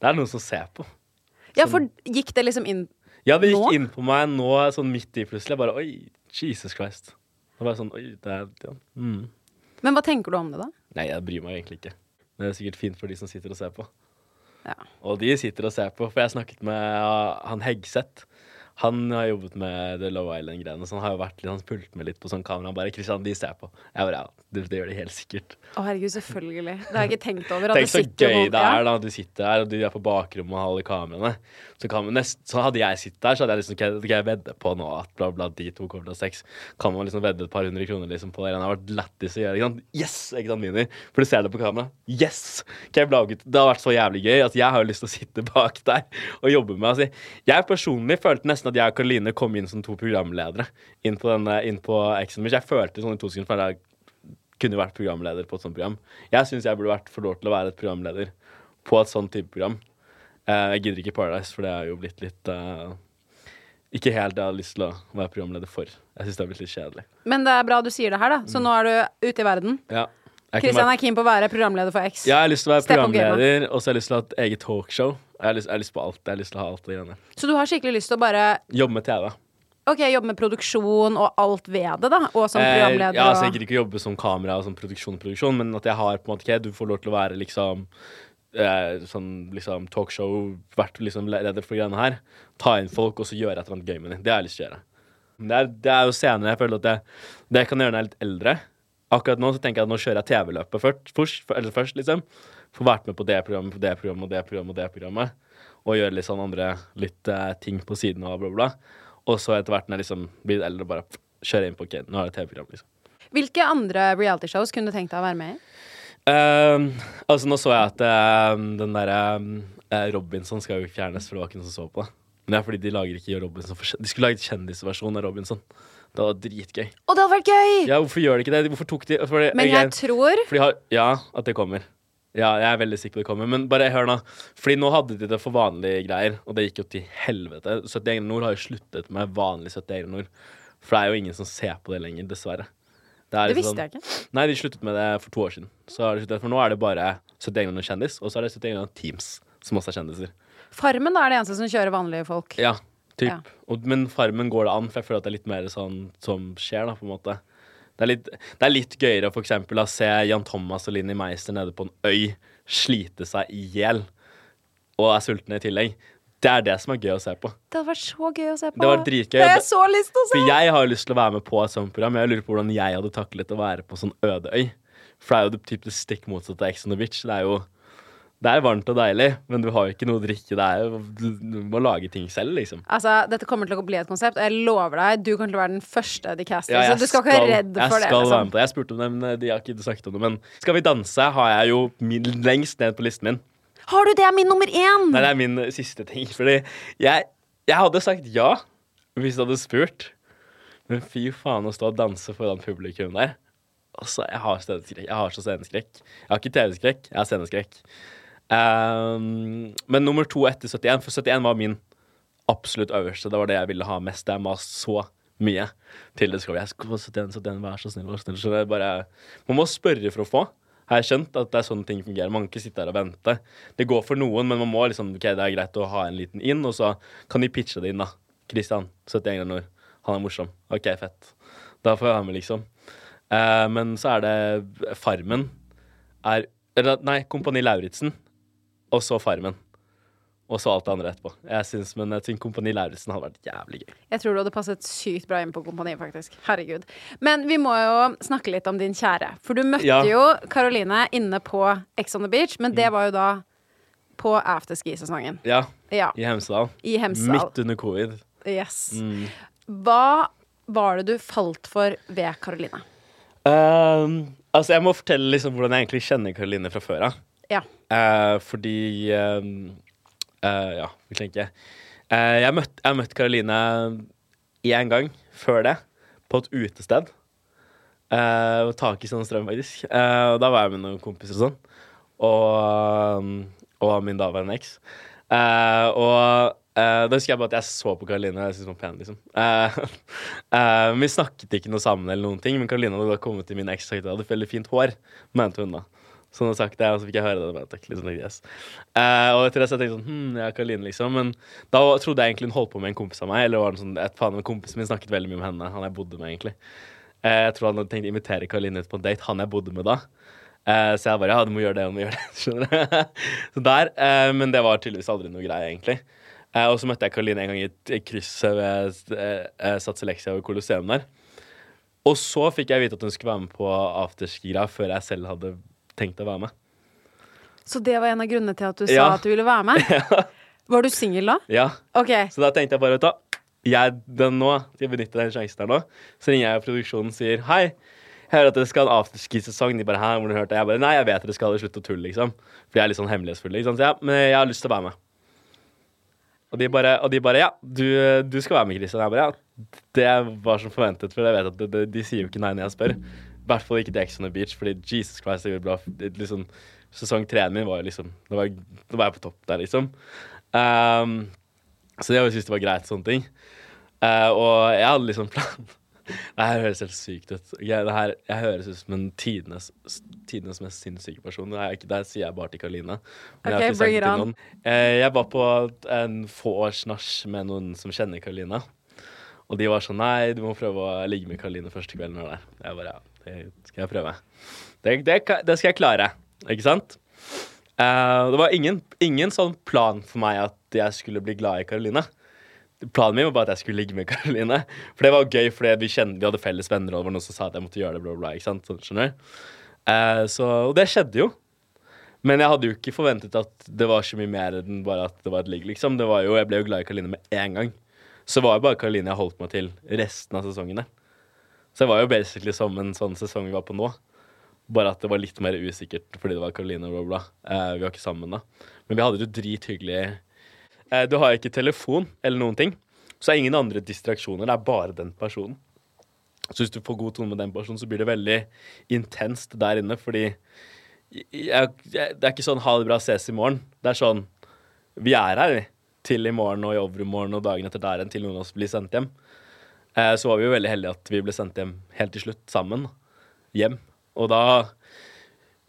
C: det er noen som ser på.
B: Ja, for gikk det liksom inn
C: Ja, det gikk
B: Nå?
C: inn på meg nå sånn midt i plutselig. Jeg bare Oi, Jesus Christ. Det var sånn Oi, det er ja. mm.
B: Men hva tenker du om det, da?
C: Nei, jeg bryr meg egentlig ikke. Det er sikkert fint for de som sitter og ser på.
B: Ja.
C: Og de sitter og ser på, for jeg snakket med han Hegseth. Han har jobbet med The Low Island-greiene, så han har jo vært litt, han fulgt med litt på sånn kamera. Han bare 'Christian, de ser på'. Jeg bare ja, det, det gjør de helt sikkert.
B: Å, herregud, selvfølgelig. Det har jeg ikke tenkt over. At
C: Tenk så gøy
B: noen-
C: det er da du sitter der, og du er på bakrommet og holder kameraene. Så, kan nest, så hadde jeg sittet der, så hadde jeg liksom Kan jeg vedde på nå at bla, bla, de to kommer til å ha sex? Kan man liksom vedde et par hundre kroner liksom på det? Det har vært lættis å gjøre. Ikke sant? Yes! Ikke sant, Mini? For du ser det på kamera. Yes! Kan jeg blage ut? Det har vært så jævlig gøy at jeg har jo lyst til å sitte bak der og jobbe med altså, Jeg personlig følte nesten at jeg og Karoline kom inn som to programledere inn på, denne, inn på Exxon. Men jeg følte sånn i to sekunder at jeg kunne vært programleder på et sånt program. Jeg syns jeg burde vært for dårlig til å være et programleder på et sånt type program. Eh, jeg gidder ikke Paradise, for det er jo blitt litt uh, Ikke helt det jeg har lyst til å være programleder for. Jeg syns det har blitt litt kjedelig.
B: Men det er bra du sier det her, da.
C: Mm.
B: Så nå er du ute i verden.
C: Ja.
B: Kristian
C: vært,
B: er keen på å være programleder for X.
C: ja, jeg har lyst til å være
B: Step
C: programleder, og så har jeg lyst til å ha et eget talkshow. Jeg har lyst, jeg har lyst på alt. Jeg har lyst til å ha alt det greiene.
B: Så du har skikkelig lyst til å bare
C: Jobbe med TV.
B: Ok, jobbe med produksjon og alt ved det, da? Og som programleder
C: ja, altså, jeg gidder ikke å jobbe som kamera og som produksjon, produksjon, men at jeg har på en måte ikke Du får lov til å være liksom eh, sånn liksom talkshow, vært liksom leder for greiene her. Ta inn folk, og så gjøre et eller annet gøy med dem. Det har jeg lyst til å gjøre. Det er, det er jo senere jeg føler at det, det kan jeg gjøre når jeg er litt eldre. Akkurat nå så tenker jeg at nå kjører jeg TV-løpet først, først, eller først, liksom. Få vært med på det programmet, på det programmet og det programmet og det programmet. Og gjøre litt sånn andre litt uh, ting på siden av bla, bla. Og så etter hvert når jeg liksom blir eldre, bare pff, kjøre inn på OK, nå er det TV-program, liksom.
B: Hvilke andre realityshows kunne du tenkt deg å være med i?
C: Ehm, altså, nå så jeg at ehm, den derre eh, Robinson skal jo fjernes, for det var ikke noen som så på det. Men det er fordi de lager ikke Robinson for De skulle laget kjendisversjon av Robinson. Det var dritgøy.
B: Og det hadde vært gøy!
C: Ja, hvorfor gjør de ikke det? Hvorfor tok de fordi,
B: Men jeg tror
C: fordi, Ja, at det kommer. Ja, jeg er veldig sikker på det kommer. Men bare hør nå. Fordi nå hadde de det for vanlige greier, og det gikk jo til helvete. 71 grader nord har jo sluttet med vanlig 71 grader nord. For det er jo ingen som ser på det lenger, dessverre. er
B: Det
C: visste
B: visste jeg ikke.
C: Nei, de sluttet med det for to år siden. Så har de sluttet, for nå er det bare 71 grader nord kjendis, og så er det 71 Nord Teams, som også er kjendiser.
B: Farmen da er det eneste som kjører vanlige folk.
C: Ja, typ.
B: Ja.
C: Og, men Farmen går det an, for jeg føler at det er litt mer sånn som skjer, da, på en måte. Det er litt, det er litt gøyere for eksempel å se Jan Thomas og Linni Meister nede på en øy slite seg i hjel, og er sultne i tillegg. Det er det som er gøy å se på.
B: Det hadde vært så gøy å se på.
C: Det var dritgøy.
B: Det jeg så lyst til å se!
C: For jeg har jo lyst til å være med på et sånt program. Jeg lurer på hvordan jeg hadde taklet å være på sånn øde øy. For det er jo det typ det stikk motsatte av Ex on the Beach. Det er jo det er varmt og deilig, men du har jo ikke noe å drikke. Det er du må lage ting selv, liksom.
B: Altså, Dette kommer til å bli et konsept, og jeg lover deg, du kommer til å være den første de caster.
C: Ja,
B: så du skal ikke være redd
C: jeg
B: for det.
C: skal være
B: liksom.
C: med på det. Jeg spurte om det, men de har ikke sagt om det. Men Skal vi danse har jeg jo min, lengst ned på listen min.
B: Har du det? er min nummer én!
C: Nei, det er min eh, siste ting. Fordi jeg, jeg hadde sagt ja hvis du hadde spurt. Men fy faen å stå og danse foran publikum der. Altså, jeg har sceneskrekk. Jeg har så sceneskrekk. Jeg har ikke TV-skrekk, jeg har sceneskrekk. Ehm, men nummer to etter 71, for 71 var min absolutt øverste. Det var det jeg ville ha mest. Jeg mast så mye til det skal Jeg skal få 71, 71, vær så snill, vær så snill. Så det er bare Man må spørre for å få. Har jeg skjønt at det er sånne ting fungerer. Man kan ikke sitte her og vente. Det går for noen, men man må liksom OK, det er greit å ha en liten inn, og så kan de pitche det inn, da. Christian, 71 grader nord. Han er morsom. OK, fett. Da får jeg være med, liksom. Eh, men så er det Farmen er Eller nei, Kompani Lauritzen, og så Farmen. Og så alt det andre etterpå. Jeg synes, Men jeg synes Kompani Lauritzen hadde vært jævlig gøy.
B: Jeg tror du hadde passet sykt bra inn på Kompani, faktisk. Herregud. Men vi må jo snakke litt om din kjære. For du møtte
C: Ja.
B: jo Karoline inne på Ex on the Beach, men
C: Mm.
B: det var jo da på afterski-sesongen.
C: Ja,
B: Ja.
C: i Hemsedal.
B: I Hemsedal.
C: Midt under covid.
B: Yes.
C: Mm.
B: Hva var det du falt for ved Karoline?
C: Um, altså, jeg må fortelle liksom hvordan jeg egentlig kjenner Karoline fra før av.
B: Ja.
C: Eh, fordi eh, eh, Ja, vi tenker eh, Jeg møtte møtt Karoline én gang før det, på et utested. Eh, og tak i sånn strøm, faktisk. Eh, og da var jeg med noen kompiser og sånn. Og, um, og min daværende eks. Eh, og eh, da husker jeg bare at jeg så på Karoline jeg syntes hun var pen, liksom. Eh, eh, vi snakket ikke noe sammen, eller noen ting, men Karoline hadde da kommet til min eks og sagt at jeg hadde veldig fint hår, mente hun da. Så har hadde sagt det, og så fikk jeg høre det. og liksom, yes. uh, og etter det så tenkte jeg sånn Hm, ja, Karoline, liksom. Men da trodde jeg egentlig hun holdt på med en kompis av meg. Eller var det sånn, et faen, en kompis min snakket veldig mye om henne. Han jeg bodde med, egentlig. Uh, jeg tror han hadde tenkt å invitere Karoline ut på en date, han jeg bodde med da. Uh, så jeg bare ja, du må gjøre det, du må gjøre det. Skjønner du? så der. Men det var tydeligvis aldri noe greie, egentlig. Og så møtte jeg Karoline en gang i et- kryss ved Sats Elexia ved Colosseum der. Og så fikk jeg vite at hun skulle være med på afterski-greia før jeg selv hadde tenkt å være med.
B: Så det var en av grunnene til at du sa
C: Ja.
B: at du ville være med? Ja. Var du singel da?
C: Ja,
B: OK.
C: Så da tenkte jeg bare, vet du hva, jeg, den nå, til å benytte den sjansen her nå, så ringer jeg produksjonen og sier hei. Jeg hører at dere skal ha en afterski-sesong. De bare, hæ, hvor har du hørt det? Jeg bare, nei, jeg vet dere skal Slutte det, slutt å tulle, liksom. For jeg er litt sånn hemmelighetsfull, Liksom. Så ja, men jeg har lyst til å være med. Og de bare, og de bare ja, du, du skal være med, Christian. Jeg bare, ja, det var som forventet, for jeg vet at de, de, de sier jo ikke nei når jeg spør. I hvert fall ikke Ex on the Beach, fordi Jesus Christ, det gjorde bra. Det, liksom, sesong treen min var jo liksom, da var, var jeg på topp der, liksom. Um, så jeg syntes det var greit, sånne ting. Uh, og jeg hadde liksom plan Det her høres helt sykt ut. Jeg, det her, jeg høres ut som en tidenes, tidenes mest sinnssyke person. Det, ikke, det sier jeg bare til Karoline. Okay, jeg
B: bring it on.
C: noen. Eh, jeg var på en få års nach med noen som kjenner Karoline. Og de var sånn Nei, du må prøve å ligge med Karoline første kvelden. Og der. Jeg bare Ja, det skal jeg prøve. Det, det, det skal jeg klare. Ikke sant? Uh, det var ingen, ingen sånn plan for meg at jeg skulle bli glad i Karoline. Planen min var bare at jeg skulle ligge med Karoline. For det var gøy, fordi vi, vi hadde felles venner, og det var noen som sa at jeg måtte gjøre det. bla bla, ikke sant? Sånn, skjønner du? Eh, så, og det skjedde jo. Men jeg hadde jo ikke forventet at det var så mye mer enn bare at det var et ligg. liksom. Jeg ble jo glad i Karoline med en gang. Så var jo bare Karoline jeg holdt meg til resten av sesongene. Så det var jo basically som en sånn sesong vi var på nå. Bare at det var litt mer usikkert fordi det var Karoline og bla, bla. Eh, vi var ikke sammen da. Men vi hadde det jo drithyggelig. Eh, du har ikke telefon eller noen ting. Så er ingen andre distraksjoner. Det er bare den personen. Så hvis du får god tone med den personen, så blir det veldig intenst der inne. Fordi jeg, jeg, det er ikke sånn 'ha det bra, ses i morgen'. Det er sånn Vi er her, vi. Til i morgen og i overmorgen og dagen etter der igjen til noen av oss blir sendt hjem. Eh, så var vi jo veldig heldige at vi ble sendt hjem helt til slutt, sammen. Hjem. Og da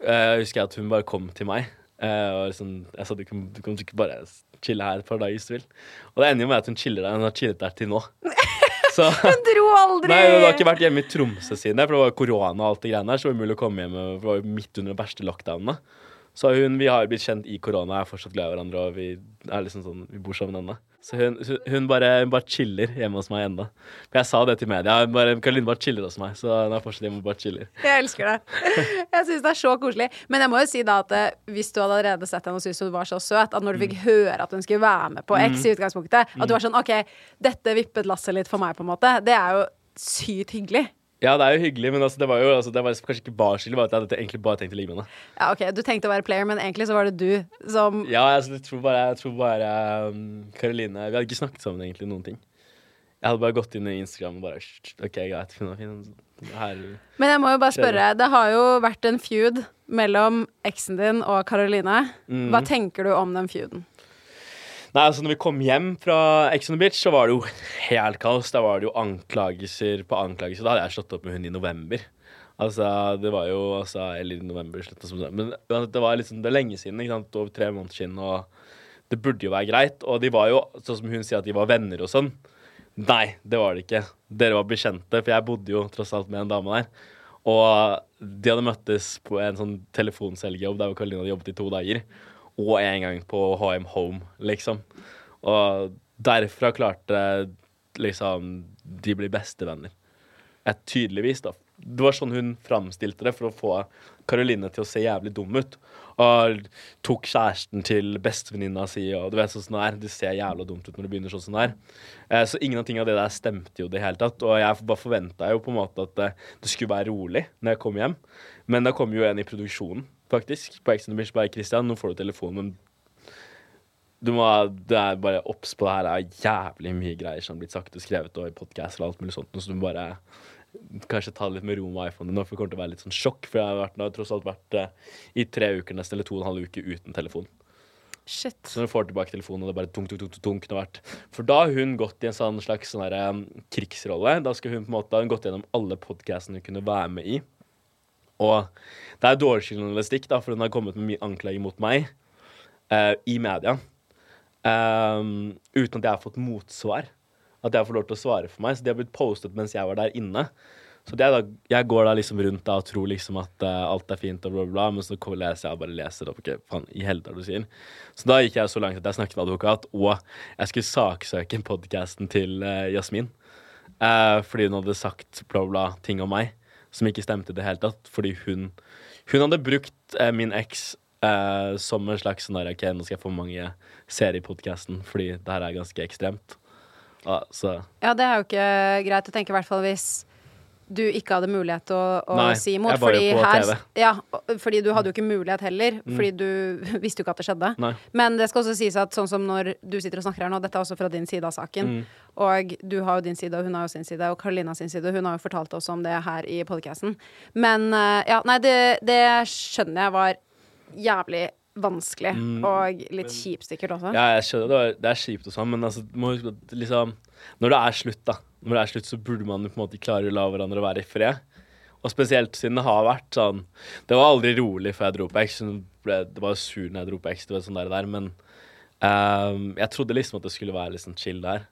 C: eh, husker jeg at hun bare kom til meg. Eh, og liksom, jeg sa du kan, du kan ikke bare chille her et par dager hvis du vil. Og det ender jo med at hun chiller der. Hun har chillet der til nå. Så
B: Dro aldri!
C: Nei, hun har ikke vært hjemme i Tromsø siden det, for det var korona og alt det greiene der, så det var umulig å komme hjem, For det var jo midt under de verste lockdownene. Så hun, vi har blitt kjent i korona, er fortsatt glad i hverandre, og vi liksom sånn, vi bor sammen ennå. Så hun, hun, bare, hun bare chiller hjemme hos meg ennå. For jeg sa det til media. hun Bare, Karoline bare chiller hos meg, så hun er fortsatt hjemme og bare chiller.
B: Jeg elsker det. Jeg syns det er så koselig. Men jeg må jo si da at eh, hvis du hadde allerede sett henne og syntes hun var så søt, at når du fikk
C: Mm.
B: høre at hun skulle være med på X i utgangspunktet, at du var sånn OK, dette vippet lasset litt for meg, på en måte. Det er jo sykt hyggelig.
C: Ja, det er jo hyggelig, men altså, det var jo altså, det var kanskje ikke bare skyld, det at jeg hadde egentlig bare tenkt å ligge med henne.
B: Ja, OK, du tenkte å være player, men egentlig så var det du som
C: Ja, altså, jeg tror bare, jeg tror bare um, Karoline Vi hadde ikke snakket sammen egentlig noen ting. Jeg hadde bare gått inn i Instagram og bare OK, greit, fin fin. Her
B: Men jeg må jo bare spørre, det har jo vært en feud mellom eksen din og Karoline.
C: Mm.
B: Hva tenker du om den feuden?
C: Nei, altså når vi kom hjem fra Ex on the Beach, så var det jo helt kaos. Da var det jo anklagelser på anklagelser. Da hadde jeg slått opp med hun i november. Altså, det var jo altså, Eller i november, slutt som sånn. Men det var liksom, det er lenge siden. ikke sant? Over tre måneder siden. Og det burde jo være greit. Og de var jo, sånn som hun sier, at de var venner og sånn. Nei, det var det ikke. Dere var bekjente, for jeg bodde jo tross alt med en dame der. Og de hadde møttes på en sånn telefonselgjobb der hvor Karoline hadde jobbet i to dager. Og en gang på HM Home, liksom. Og derfra klarte liksom de blir bestevenner. Et tydeligvis, da. Det var sånn hun framstilte det for å få Karoline til å se jævlig dum ut. Og tok kjæresten til bestevenninna si, og du vet sånn det er. Det ser jævla dumt ut når det begynner sånn som det er. Eh, så ingen av tingene av det der stemte jo det hele tatt. Og jeg bare forventa jo på en måte at det, det skulle være rolig når jeg kom hjem. Men da kom jo en i produksjonen, faktisk, på Ex on the Beach. Bare 'Christian, nå får du telefonen, men du må, det er bare obs på det her. Det er jævlig mye greier som har blitt sagt og skrevet og i podkaster og alt mulig sånt. Så du må bare kanskje ta det litt med ro med iPhonen nå, for det kommer til å være litt sånn sjokk. For jeg har, vært, jeg har tross alt vært uh, i tre uker nesten, eller to og en halv uke uten telefon.
B: Shit.
C: Så når du får tilbake telefonen, og det er bare tunk, tunk, tunk, tunk, vært. For da har hun gått i en sånn slags sånn um, krigsrolle. Da skal hun på en måte ha gått gjennom alle podkastene hun kunne være med i. Og det er dårlig journalistikk, da, for hun har kommet med mye anklager mot meg uh, i media. Um, uten at jeg har fått motsvar. At jeg får lov til å svare for meg. Så de har blitt postet mens jeg var der inne. Så da, jeg går da liksom rundt da og tror liksom at uh, alt er fint og bla, bla, bla, men så leser jeg og bare leser det. Okay, faen, i helvete du sier. Så da gikk jeg så langt at jeg snakket med advokat, og jeg skulle saksøke podkasten til uh, Jasmin. Uh, fordi hun hadde sagt bla, bla ting om meg som ikke stemte i det hele tatt. Fordi hun, hun hadde brukt min eks som en slags sånn OK, nå skal jeg få mange seere i podkasten fordi det her er ganske ekstremt.
B: Ja, ja, det er jo ikke greit å tenke, i hvert fall hvis du ikke hadde mulighet til å, å
C: Nei,
B: si imot.
C: jeg var jo på
B: her,
C: TV.
B: Ja, fordi du hadde jo ikke mulighet heller, mm. fordi du visste jo ikke at det skjedde.
C: Nei.
B: Men det skal også sies at sånn som når du sitter og snakker her nå, dette er også fra din side av saken. Mm. Og du har jo din side, og hun har jo sin side, og Karolina sin side. Hun har jo fortalt oss om det her i podcasten. Men uh, ja, nei, det, det skjønner jeg var jævlig vanskelig, mm, og litt men, kjipt sikkert også.
C: Ja, jeg skjønner det, var, det er kjipt og sånn, men altså, liksom, når det er slutt, da, når det er slutt, så burde man på en måte klare å la hverandre være i fred. Og spesielt siden det har vært sånn Det var aldri rolig før jeg dro på X. Det var sur når jeg dro på X, det var sånn der, der men um, jeg trodde liksom at det skulle være litt sånn chill der.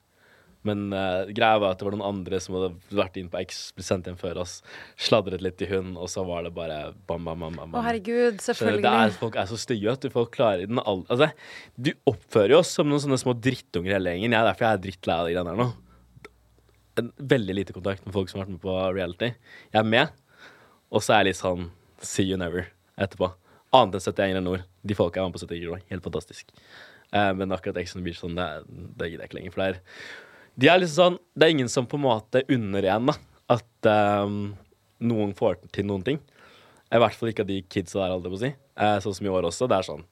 C: Men uh, greia var at det var noen andre som hadde vært inn på X, blitt sendt hjem før oss, sladret litt i hun, og så var det bare bam, bam, bam. bam.
B: Å, herregud, selvfølgelig.
C: Så er, folk er så stygge at du får klare den all... Altså, du oppfører jo oss som noen sånne små drittunger hele gjengen. Jeg er derfor jeg er drittlei av de greiene her nå. Veldig lite kontakt med folk som har vært med på reality. Jeg er med, og så er jeg litt sånn see you never etterpå. Annet enn 71 grader nord. De folka jeg var med på 71 grader, helt fantastisk. Uh, men akkurat Ex on the Beach sånn, det, det gidder jeg ikke lenger. For det er de er liksom sånn Det er ingen som på en måte unner en da at um, noen får til noen ting. I hvert fall ikke av de kidsa der, holdt jeg på å si. Eh, sånn som i år også. Det er sånn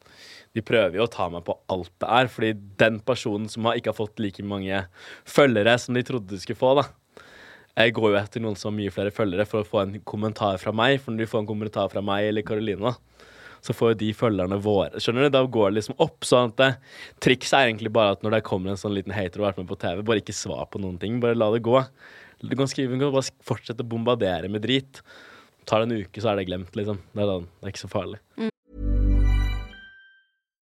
C: De prøver jo å ta meg på alt det er, fordi den personen som har ikke har fått like mange følgere som de trodde de skulle få, da Jeg går jo etter noen som har mye flere følgere for å få en kommentar fra meg. For når de får en kommentar fra meg eller Karoline, så får jo de følgerne våre Skjønner du? Da går det liksom opp. sånn at Trikset er egentlig bare at når det kommer en sånn liten hater og har vært med på TV, bare ikke svar på noen ting. Bare la det gå. Du kan skrive, du kan bare fortsette å bombardere med drit. Tar det en uke, så er det glemt, liksom. Det er, det er ikke så farlig. Mm.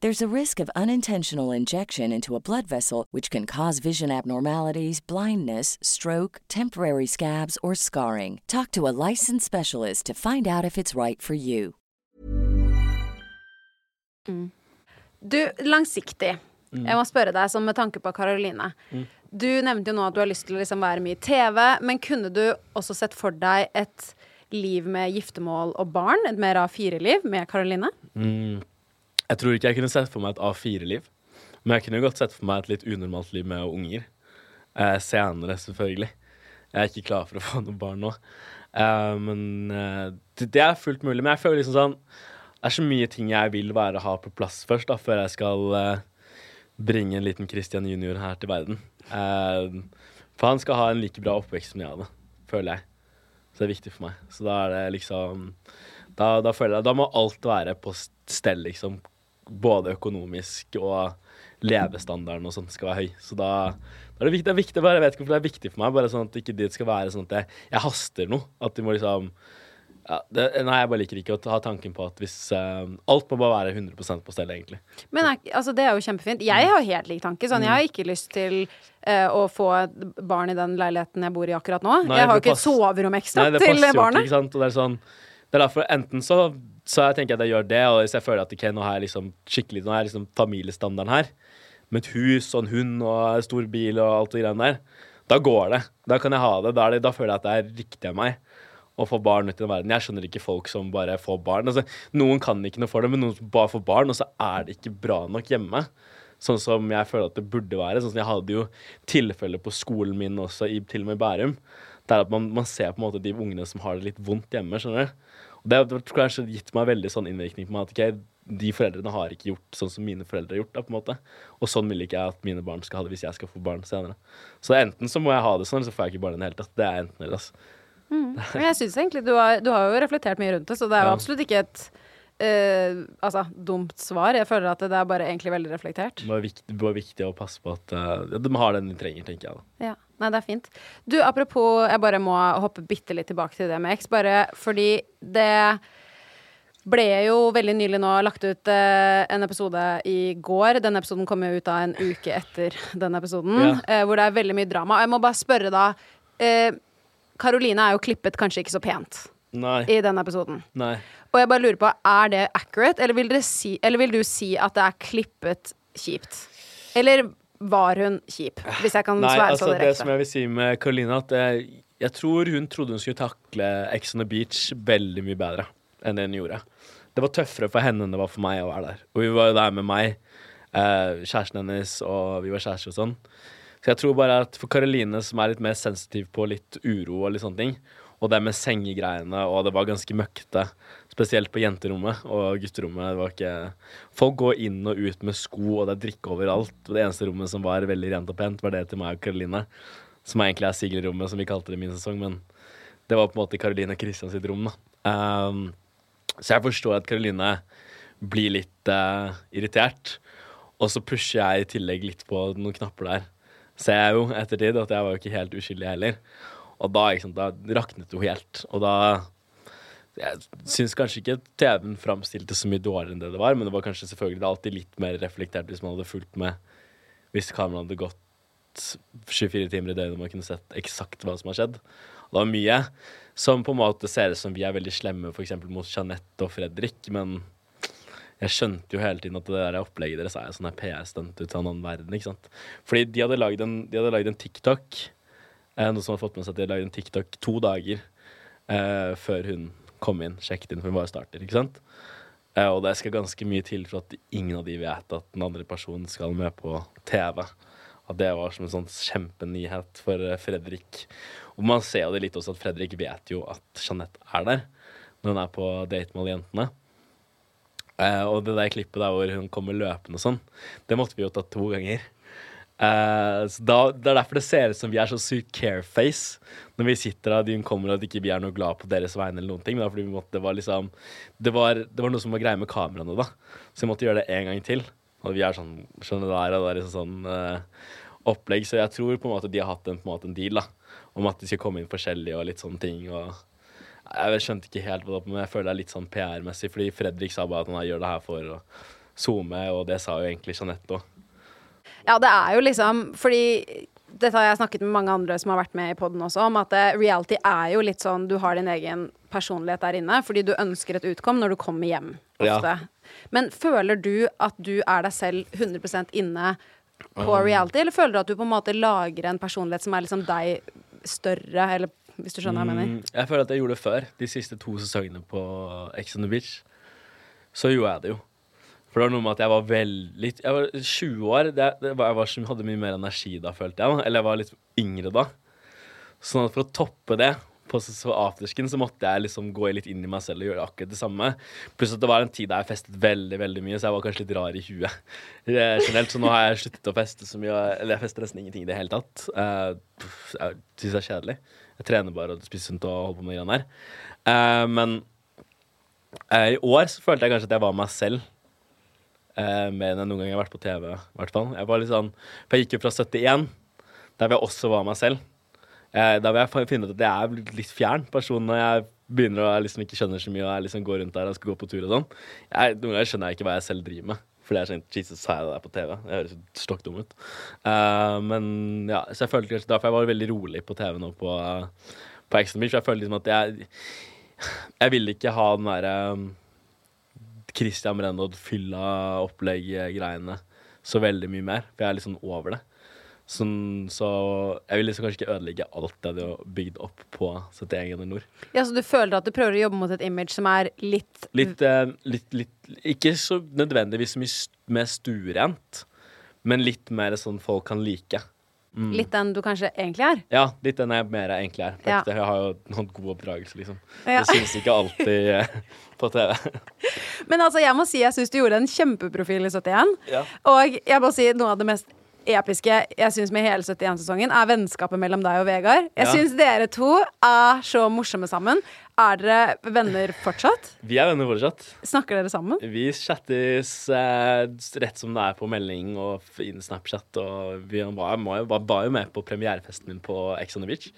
D: There's a risk of unintentional injection into a blood vessel, which can cause vision abnormalities, blindness, stroke, temporary scabs, or scarring. Talk to a licensed specialist to find out if it's right for you.
B: Du, langsiktig. Jeg må spørre deg, sånn med tanke på Karoline. Du nevnte jo nå at du har lyst til å liksom være mye i TV, men kunne du også sett for deg et liv med giftermål og barn? Et mer A4-liv med Karoline?
C: Mm. Jeg tror ikke jeg kunne sett for meg et A4-liv. Men jeg kunne godt sett for meg et litt unormalt liv med unger. Eh, senere, selvfølgelig. Jeg er ikke klar for å få noen barn nå. Eh, men eh, det, er fullt mulig. Men jeg føler liksom sånn Det er så mye ting jeg vil være ha på plass først, da, før jeg skal eh, bringe en liten Christian junior her til verden. Eh, for han skal ha en like bra oppvekst som jeg hadde, føler jeg. Så det er viktig for meg. Så da er det liksom Da, da føler jeg Da må alt være på stell, liksom. Både økonomisk og levestandarden og sånt skal være høy. Så da, da er det viktig, det er viktig bare, Jeg vet ikke hvorfor det er viktig for meg, bare sånn at ikke det skal være sånn at jeg, jeg haster noe. At de må liksom ja, det, Nei, jeg bare liker ikke å ha tanken på at hvis uh, Alt må bare være 100% på stell, egentlig.
B: Men altså, det er jo kjempefint. Jeg har helt lik tanke. Sånn, jeg har ikke lyst til uh, å få barn i den leiligheten jeg bor i akkurat nå.
C: Nei,
B: jeg har jo ikke et soverom ekstra
C: Nei, det
B: til barnet.
C: ikke sant? Og det er sånn Det er derfor enten så, så jeg tenker at jeg gjør det, og hvis jeg føler at okay, nå er jeg liksom skikkelig Nå er jeg liksom familiestandarden her, med et hus og en hund og stor bil og alt det greiene der, da går det. Da kan jeg ha det. Da, det, da føler jeg at det er riktig av meg å få barn ut i den verden. Jeg skjønner ikke folk som bare får barn. Altså, noen kan ikke noe for det, men noen bare får barn, og så er det ikke bra nok hjemme. Sånn som jeg føler at det burde være. Sånn som Jeg hadde jo tilfeller på skolen min også, i, til og med i Bærum. Der at man, man ser på en måte de ungene som har det litt vondt hjemme. skjønner du? Og Det har kanskje gitt meg veldig sånn innvirkning på meg at okay, de foreldrene har ikke gjort sånn som mine foreldre har gjort. da, på en måte. Og sånn vil ikke jeg at mine barn skal ha det hvis jeg skal få barn senere. Så enten så må jeg ha det sånn, eller så får jeg ikke barn i det hele tatt. Det er enten eller. altså.
B: Men jeg synes egentlig du har, du har jo reflektert mye rundt det, så det er jo
C: Ja.
B: absolutt ikke et eh, altså, dumt svar. Jeg føler at det er bare egentlig veldig reflektert.
C: Det er viktig, bare viktig å passe på at uh, de har den de trenger, tenker jeg. da.
B: Ja, Nei, det er fint. Du, apropos, jeg bare må hoppe bitte litt tilbake til det med X, bare fordi det ble jo veldig nylig nå lagt ut eh, en episode i går. Den episoden kom jo ut da en uke etter den episoden,
C: Ja.
B: eh, hvor det er veldig mye drama. Og jeg må bare spørre da eh, Karoline er jo klippet kanskje ikke så pent
C: Nei.
B: i den episoden.
C: Nei.
B: Og jeg bare lurer på, er det accurate, eller vil, si, eller vil du si at det er klippet kjipt? Eller var hun kjip, hvis jeg kan
C: Nei,
B: svare
C: altså
B: så
C: det som jeg vil si med Karoline, at jeg, jeg tror hun trodde hun skulle takle Ex on the Beach veldig mye bedre enn det hun gjorde. Det var tøffere for henne enn det var for meg å være der. Og vi var jo der med meg, eh, kjæresten hennes, og vi var kjærester og sånn. Så jeg tror bare at for Karoline, som er litt mer sensitiv på litt uro og litt sånne ting, og det med sengegreiene, og det var ganske møkkete, spesielt på jenterommet og gutterommet. Det var ikke Folk går inn og ut med sko, og det er drikke overalt. Det eneste rommet som var veldig rent og pent, var det til meg og Karoline. Som egentlig er Sigrid-rommet, som vi kalte det i min sesong, men det var på en måte Karoline og Kristian sitt rom, da. Um, så jeg forstår at Karoline blir litt uh, irritert. Og så pusher jeg i tillegg litt på noen knapper der. Ser jeg jo ettertid at jeg var jo ikke helt uskyldig heller. Og da, sant, da raknet hun helt. Og da Jeg syns kanskje ikke TV-en framstilte så mye dårligere enn det det var, men det var kanskje selvfølgelig alltid litt mer reflektert hvis man hadde fulgt med hvis kameraet hadde gått 24 timer i døgnet og man kunne sett eksakt hva som har skjedd. Og det var mye som på en måte ser ut som vi er veldig slemme f.eks. mot Jeanette og Fredrik, men jeg skjønte jo hele tiden at det der opplegget deres er jo sånn PR-stunt ut av en annen verden. ikke sant? Fordi de hadde lagd en, en TikTok, eh, noe som har fått med seg at de har lagd en TikTok to dager eh, før hun kom inn, sjekket inn, for hun bare starter, ikke sant? Eh, og det skal ganske mye til for at ingen av de vet at den andre personen skal med på TV. At det var som en sånn kjempenyhet for Fredrik. Og man ser jo det litt også at Fredrik vet jo at Jeanette er der når hun er på date med alle jentene. Og det der klippet der hvor hun kommer løpende og sånn, det måtte vi jo ta to ganger. Eh, så da, Det er derfor det ser ut som vi er så sykt careface når vi sitter og de kommer og ikke vi er noe glad på deres vegne. eller noen ting, Men det, er fordi vi måtte, det, var liksom, det, var, det var noe som var greie med kameraene, da. Så vi måtte gjøre det en gang til. Og vi er sånn skjønner du der, og det er liksom sånn uh, opplegg. Så jeg tror på en måte de har hatt en, på en, måte en deal da, om at de skal komme inn forskjellig og litt sånne ting. og jeg skjønte ikke helt hva det men jeg føler det er litt sånn PR-messig. Fordi Fredrik sa bare at han gjør det her for å zoome, og det sa jo egentlig Jeanette òg.
B: Ja, det er jo liksom Fordi dette har jeg snakket med mange andre som har vært med i poden også, om at eh, reality er jo litt sånn du har din egen personlighet der inne, fordi du ønsker et utkom når du kommer hjem ofte. Ja. Men føler du at du er deg selv 100% inne på reality, eller føler du at du på en måte lager en personlighet som er liksom deg større, eller hvis du skjønner hva jeg mener?
C: Mm, jeg føler at jeg gjorde det før. De siste to sesongene på Ex on the Beach. Så gjorde jeg det jo. For det var noe med at jeg var veldig Jeg var 20 år. Det, det var, jeg var, hadde mye mer energi da, følte jeg. Eller jeg var litt yngre da. Sånn at for å toppe det på afterskin så måtte jeg liksom gå litt inn i meg selv og gjøre akkurat det samme. Pluss at det var en tid der jeg festet veldig veldig mye, så jeg var kanskje litt rar i huet. Generelt, Så nå har jeg sluttet å feste så mye. Eller jeg fester nesten ingenting i det hele tatt. Uh, jeg syns det er kjedelig. Jeg trener bare og spiser sunt og holder på med greiene her. Uh, men uh, i år så følte jeg kanskje at jeg var meg selv. Uh, mer enn jeg noen gang har vært på TV. hvert fall. Jeg var litt sånn, For jeg gikk jo fra 71, der jeg også var meg selv. Eh, da vil jeg finne ut at jeg er litt fjern person når jeg begynner å liksom ikke skjønner så mye og jeg liksom går rundt der og skal gå på tur og sånn. Noen ganger skjønner jeg ikke hva jeg selv driver med. For det er sånn Jesus, sa jeg det der på TV? Det høres stokk dum ut. Uh, men ja, så jeg følte kanskje derfor jeg var veldig rolig på TV nå på, uh, på Exxon Beach. For jeg følte liksom at jeg Jeg ville ikke ha den derre um, Christian Brennod fylla opplegg-greiene så veldig mye mer. For jeg er litt sånn over det. Sånn, så jeg vil liksom kanskje ikke ødelegge alt det hadde bygd opp på 71 grader nord.
B: Ja, Så du føler at du prøver å jobbe mot et image som er litt
C: Litt, eh, litt, litt Ikke så nødvendigvis mye mer stuerent, men litt mer sånn folk kan like.
B: Mm. Litt den du kanskje egentlig er?
C: Ja, litt den jeg mer egentlig er. Ja. Jeg har jo noen god oppdragelse, liksom. Ja. Det syns ikke alltid eh, på TV.
B: Men altså, jeg må si jeg syns du gjorde en kjempeprofil i 71. Ja. Og jeg må si noe av det mest episke jeg syns med hele 71-sesongen, er vennskapet mellom deg og Vegard. Jeg ja. syns dere to er så morsomme sammen. Er dere venner fortsatt?
C: Vi er venner fortsatt.
B: Snakker dere sammen?
C: Vi chattes eh, rett som det er på melding og Snapchat. Og vi var, var, var jo med på premierefesten min på Ex on the Beach.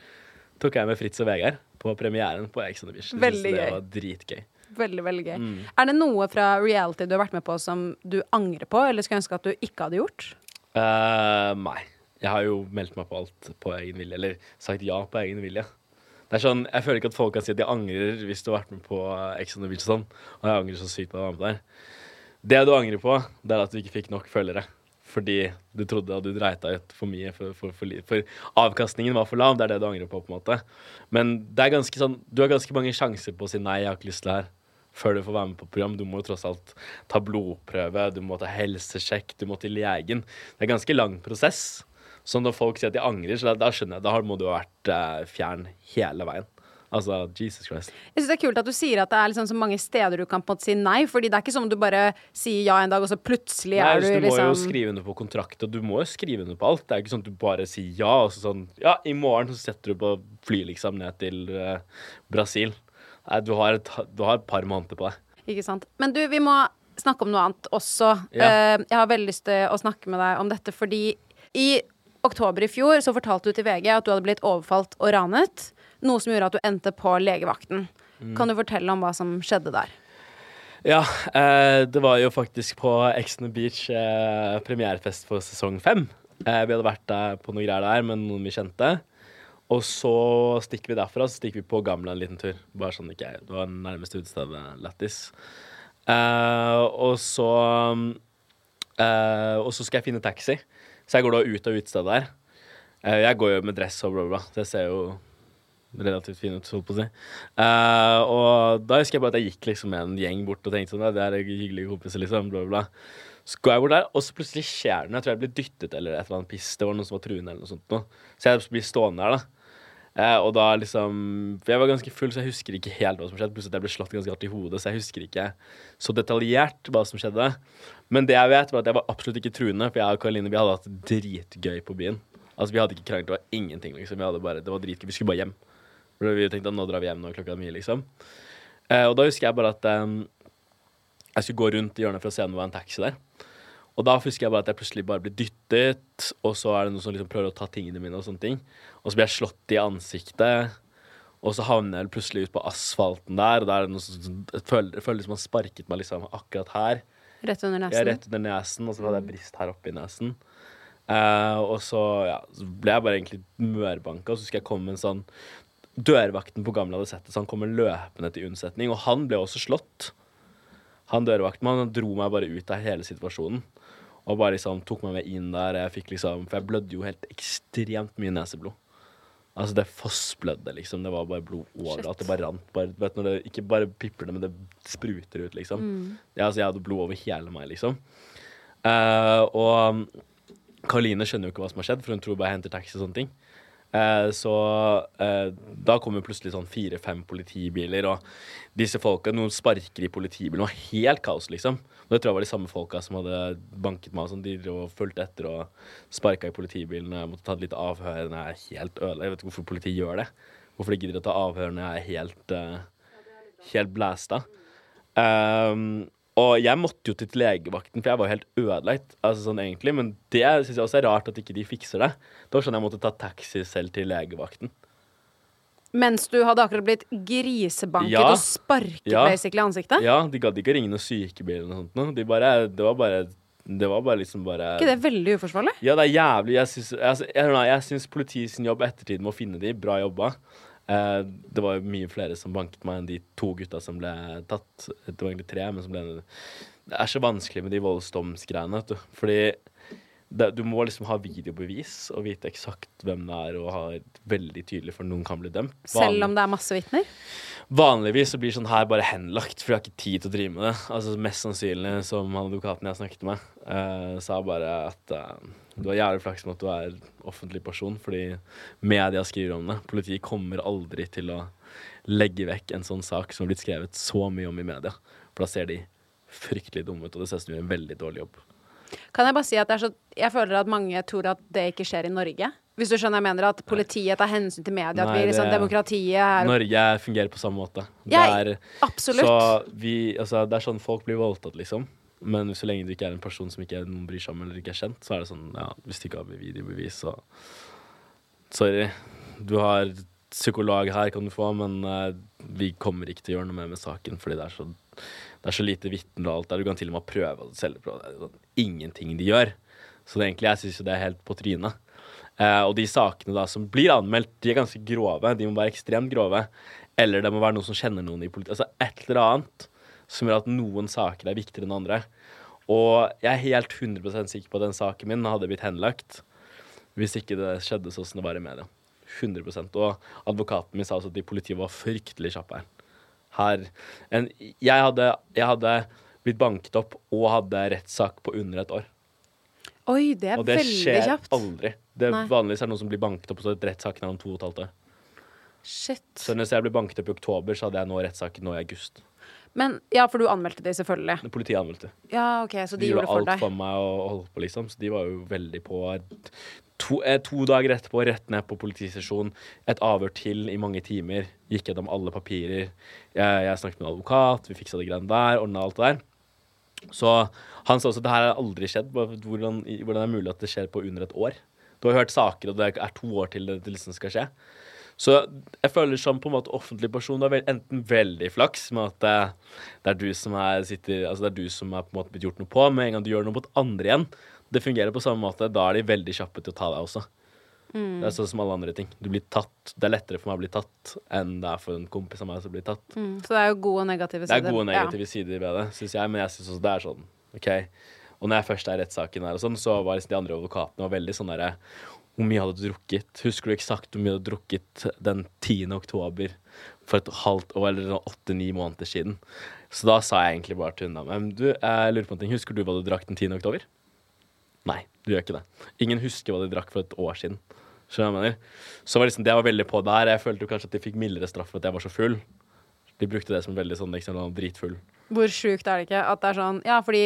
C: Tok jeg med Fritz og Vegard på premieren på Ex on the Beach.
B: Veldig gøy.
C: Det var dritgøy.
B: Veldig, veldig gøy. Mm. Er det noe fra reality du har vært med på som du angrer på, eller skulle ønske at du ikke hadde gjort?
C: Uh, nei. Jeg har jo meldt meg på alt på egen vilje. Eller sagt ja på egen vilje. Det er sånn, Jeg føler ikke at folk kan si at de angrer hvis du har vært med på Ex on the Beach og sånn. Og jeg angrer så sykt på at jeg var med der. Det du angrer på, det er at du ikke fikk nok følgere. Fordi du trodde at du dreit deg ut for mye. For, for, for, for, avkastningen var for lav. Det er det du angrer på. på en måte. Men det er ganske sånn, du har ganske mange sjanser på å si nei, jeg har ikke lyst til det her før du får være med på program. Du må jo tross alt ta blodprøve, du må ta helsesjekk, du må til legen. Det er en ganske lang prosess. Så når folk sier at de angrer, så da, skjønner jeg da må du ha vært uh, fjern hele veien. Altså, Jesus Christ.
B: Jeg synes Det er kult at du sier at det er liksom så mange steder du kan på en måte si nei. Fordi det er ikke som om du bare sier ja en dag, og så plutselig nei, er du,
C: du
B: liksom Du
C: må jo liksom- skrive under på kontrakt, og du må jo skrive under på alt. Det er ikke sånn at du bare sier ja, og så sånn Ja, i morgen så setter du på fly liksom ned til uh, Brasil. Nei, du har, et, du har et par måneder på deg.
B: Ikke sant. Men du, vi må snakke om noe annet også. Ja. Uh, jeg har veldig lyst til å snakke med deg om dette fordi i oktober i fjor så fortalte du til VG at du hadde blitt overfalt og ranet. Noe som gjorde at du endte på legevakten. Mm. Kan du fortelle om hva som skjedde der?
C: Ja, eh, det var jo faktisk på Exon Beach eh, premierefest for sesong fem. Eh, vi hadde vært der på noe greier der med noen vi kjente. Og så stikker vi derfra så stikker vi på Gamla en liten tur. Bare sånn ikke Det var nærmeste utestedet Lættis. Uh, og så uh, Og så skal jeg finne taxi. Så jeg går da ut av utestedet der. Uh, jeg går jo med dress og bla, bla. Så jeg ser jo relativt fin ut, holdt på å si. Uh, og da husker jeg bare at jeg gikk liksom med en gjeng bort og tenkte sånn Det er hyggelige kompiser, liksom. Bla, bla. Så går jeg bort der, og så plutselig skjer det noe. Jeg tror jeg blir dyttet eller et eller annet piss. Det var noen som var truende eller noe sånt. Noe. Så jeg blir stående der, da. Eh, og da liksom For jeg var ganske full, så jeg husker ikke helt hva som skjedde. Plutselig at jeg ble slått ganske hardt i hodet, så jeg husker ikke så detaljert hva som skjedde. Men det jeg vet, var at jeg var absolutt ikke truende, for jeg og Karoline vi hadde hatt dritgøy på byen. Altså Vi hadde ikke kranglet, det var ingenting, liksom. Vi bare, det var dritgøy. Vi skulle bare hjem. For vi tenkte at nå drar vi hjem når klokka er mye, liksom. Eh, og da husker jeg bare at eh, jeg skulle gå rundt i hjørnet for å se om det var en taxi der. Og da husker jeg bare at jeg plutselig bare blir dyttet, og så er det noen som liksom prøver å ta tingene mine, og sånne ting. Og så blir jeg slått i ansiktet, og så havner jeg plutselig ut på asfalten der, og der er det noe som Jeg føler, jeg føler som han sparket meg liksom akkurat her.
B: Rett under nesen.
C: Ja, rett under nesen, og så hadde jeg brist her oppe i nesen. Uh, og så, ja, så ble jeg bare egentlig mørbanka, og så husker jeg med en sånn Dørvakten på Gamle hadde sett det, så han kommer løpende til unnsetning, og han ble også slått. Han dørvakten han dro meg bare ut av hele situasjonen. Og bare liksom tok meg med inn der. Jeg fikk liksom, For jeg blødde jo helt ekstremt mye neseblod. Altså, det fossblødde, liksom. Det var bare blod overalt. Det bare rant. Bare, vet, når det, ikke bare pipler det, men det spruter ut, liksom. Ja, altså, jeg hadde blod over hele meg, liksom. Uh, og Karoline skjønner jo ikke hva som har skjedd, for hun tror bare jeg henter taxi og sånne ting. Eh, så eh, da kommer plutselig sånn fire-fem politibiler, og disse folka, noen sparker i politibilen. Det var helt kaos, liksom. Og det tror jeg var de samme folka som hadde banket meg sånn. De og fulgte etter og sparka i politibilen. Jeg måtte ta et lite avhør når jeg er helt ødelagt. Jeg vet ikke hvorfor politiet gjør det. Hvorfor de gidder å ta avhør når jeg er helt, uh, helt blæsta. Um, og jeg måtte jo til legevakten, for jeg var jo helt ødelagt. Altså sånn egentlig, Men det syns jeg også er rart at ikke de fikser det. Det var sånn jeg måtte ta taxi selv til legevakten.
B: Mens du hadde akkurat blitt grisebanket
C: Ja.
B: og sparket
C: Ja.
B: basically i ansiktet?
C: Ja, de gadd ikke å ringe noen sykebil eller noe sånt. De bare, det var bare Det var bare liksom bare
B: ikke det er veldig uforsvarlig?
C: Ja, det er jævlig. Jeg syns, jeg, jeg, jeg syns politiet sin jobb ettertid med å finne de, bra jobba. Eh, det var jo mye flere som banket meg enn de to gutta som ble tatt. Det var egentlig tre, men som ble Det er så vanskelig med de voldsdomsgreiene, vet du. Fordi det, du må liksom ha videobevis og vite eksakt hvem det er, og ha veldig tydelig for noen kan bli dømt.
B: Selv om det er masse vitner?
C: Vanligvis så blir sånn her bare henlagt, for jeg har ikke tid til å drive med det. Altså Mest sannsynlig, som han advokaten jeg snakket med, uh, sa bare at uh, du har jævlig flaks med at du er offentlig person, fordi media skriver om det. Politiet kommer aldri til å legge vekk en sånn sak som har blitt skrevet så mye om i media. For da ser de fryktelig dumme ut, og det ser ut som de gjør en veldig dårlig jobb.
B: Kan jeg bare si at det er så Jeg føler at mange tror at det ikke skjer i Norge. Hvis du skjønner jeg mener at politiet tar hensyn til media, at vi liksom
C: det-
B: demokratiet er
C: Norge fungerer på samme måte. Det er,
B: Absolutt.
C: Så vi, altså, det er sånn folk blir voldtatt, liksom. Men så lenge du ikke er en person som ikke noen bryr seg om eller ikke er kjent, så er det sånn, ja, hvis du ikke har videobevis, så Sorry. Du har psykolog her, kan du få, men uh, vi kommer ikke til å gjøre noe mer med saken, fordi det er så, det er så lite vitner og alt der. Du kan til og med prøve selge på det. sånn Ingenting de gjør. Så det, egentlig, jeg syns jo det er helt på trynet. Eh, og de sakene da som blir anmeldt, de er ganske grove. De må være ekstremt grove. Eller det må være noen som kjenner noen i politiet. Altså et eller annet som gjør at noen saker er viktigere enn andre. Og jeg er helt 100% sikker på at den saken min hadde blitt henlagt hvis ikke det skjedde sånn som det var i media. 100% Og advokaten min sa også at de politiet var fryktelig kjappe her. Her en, jeg, hadde, jeg hadde blitt banket opp og hadde rettssak på under et år.
B: Oi, det er veldig kjapt.
C: Og det skjer
B: kjapt.
C: aldri. Det
B: Nei.
C: Vanligvis er det noen som blir banket opp, og så rettssaken er om to og et halvt år.
B: Shit.
C: Så hvis jeg ble banket opp i oktober, så hadde jeg nå rettssaken nå i august.
B: Men ja, for du anmeldte det selvfølgelig.
C: Politiet anmeldte.
B: Ja, OK, så de,
C: De
B: gjorde
C: gjorde alt
B: for
C: for meg og holdt på, liksom. Så de var jo veldig på. To, eh, to dager etterpå, rett ned på politistasjonen. Et avhør til i mange timer. Gikk gjennom alle papirer. Jeg, jeg snakket med en advokat, vi fiksa de greiene der, ordna alt det der. Så han sa også at det her har aldri skjedd. Hvordan, hvordan er det mulig at det skjer på under et år? Du har hørt saker, og det er to år til det, det liksom skal skje. Så jeg føler som på en måte offentlig person Du har enten veldig flaks med at det, det er du som er sitter, Altså det er du som er på en måte blitt gjort noe på. Med en gang du gjør noe mot andre igjen, det fungerer på samme måte. Da er de veldig kjappe til å ta deg også. Det er sånn som alle andre ting. Du blir tatt, det er lettere for meg å bli tatt enn det er for en kompis av meg som blir tatt.
B: Mm, så det er jo gode og negative sider.
C: Det er gode og negative sider ved det, syns jeg, men jeg syns også det er sånn. ok Og når jeg først er i rettssaken her og sånn, så var liksom de andre advokatene veldig sånn derre Hvor mye hadde du drukket? Husker du eksakt hvor mye du hadde drukket den 10. oktober for et halvt år, eller sånn åtte-ni måneder siden? Så da sa jeg egentlig bare til hun Men du, jeg lurer på en ting. Husker du hva du drakk den 10. oktober? Nei, du gjør ikke det. Ingen husker hva de drakk for et år siden. Skjønner jeg mener? Så var liksom, det var veldig på der. Jeg følte jo kanskje at de fikk mildere straff for at jeg var så full. De brukte det som veldig sånn eksempel, dritfull.
B: Hvor sjukt er det ikke at det er sånn Ja, fordi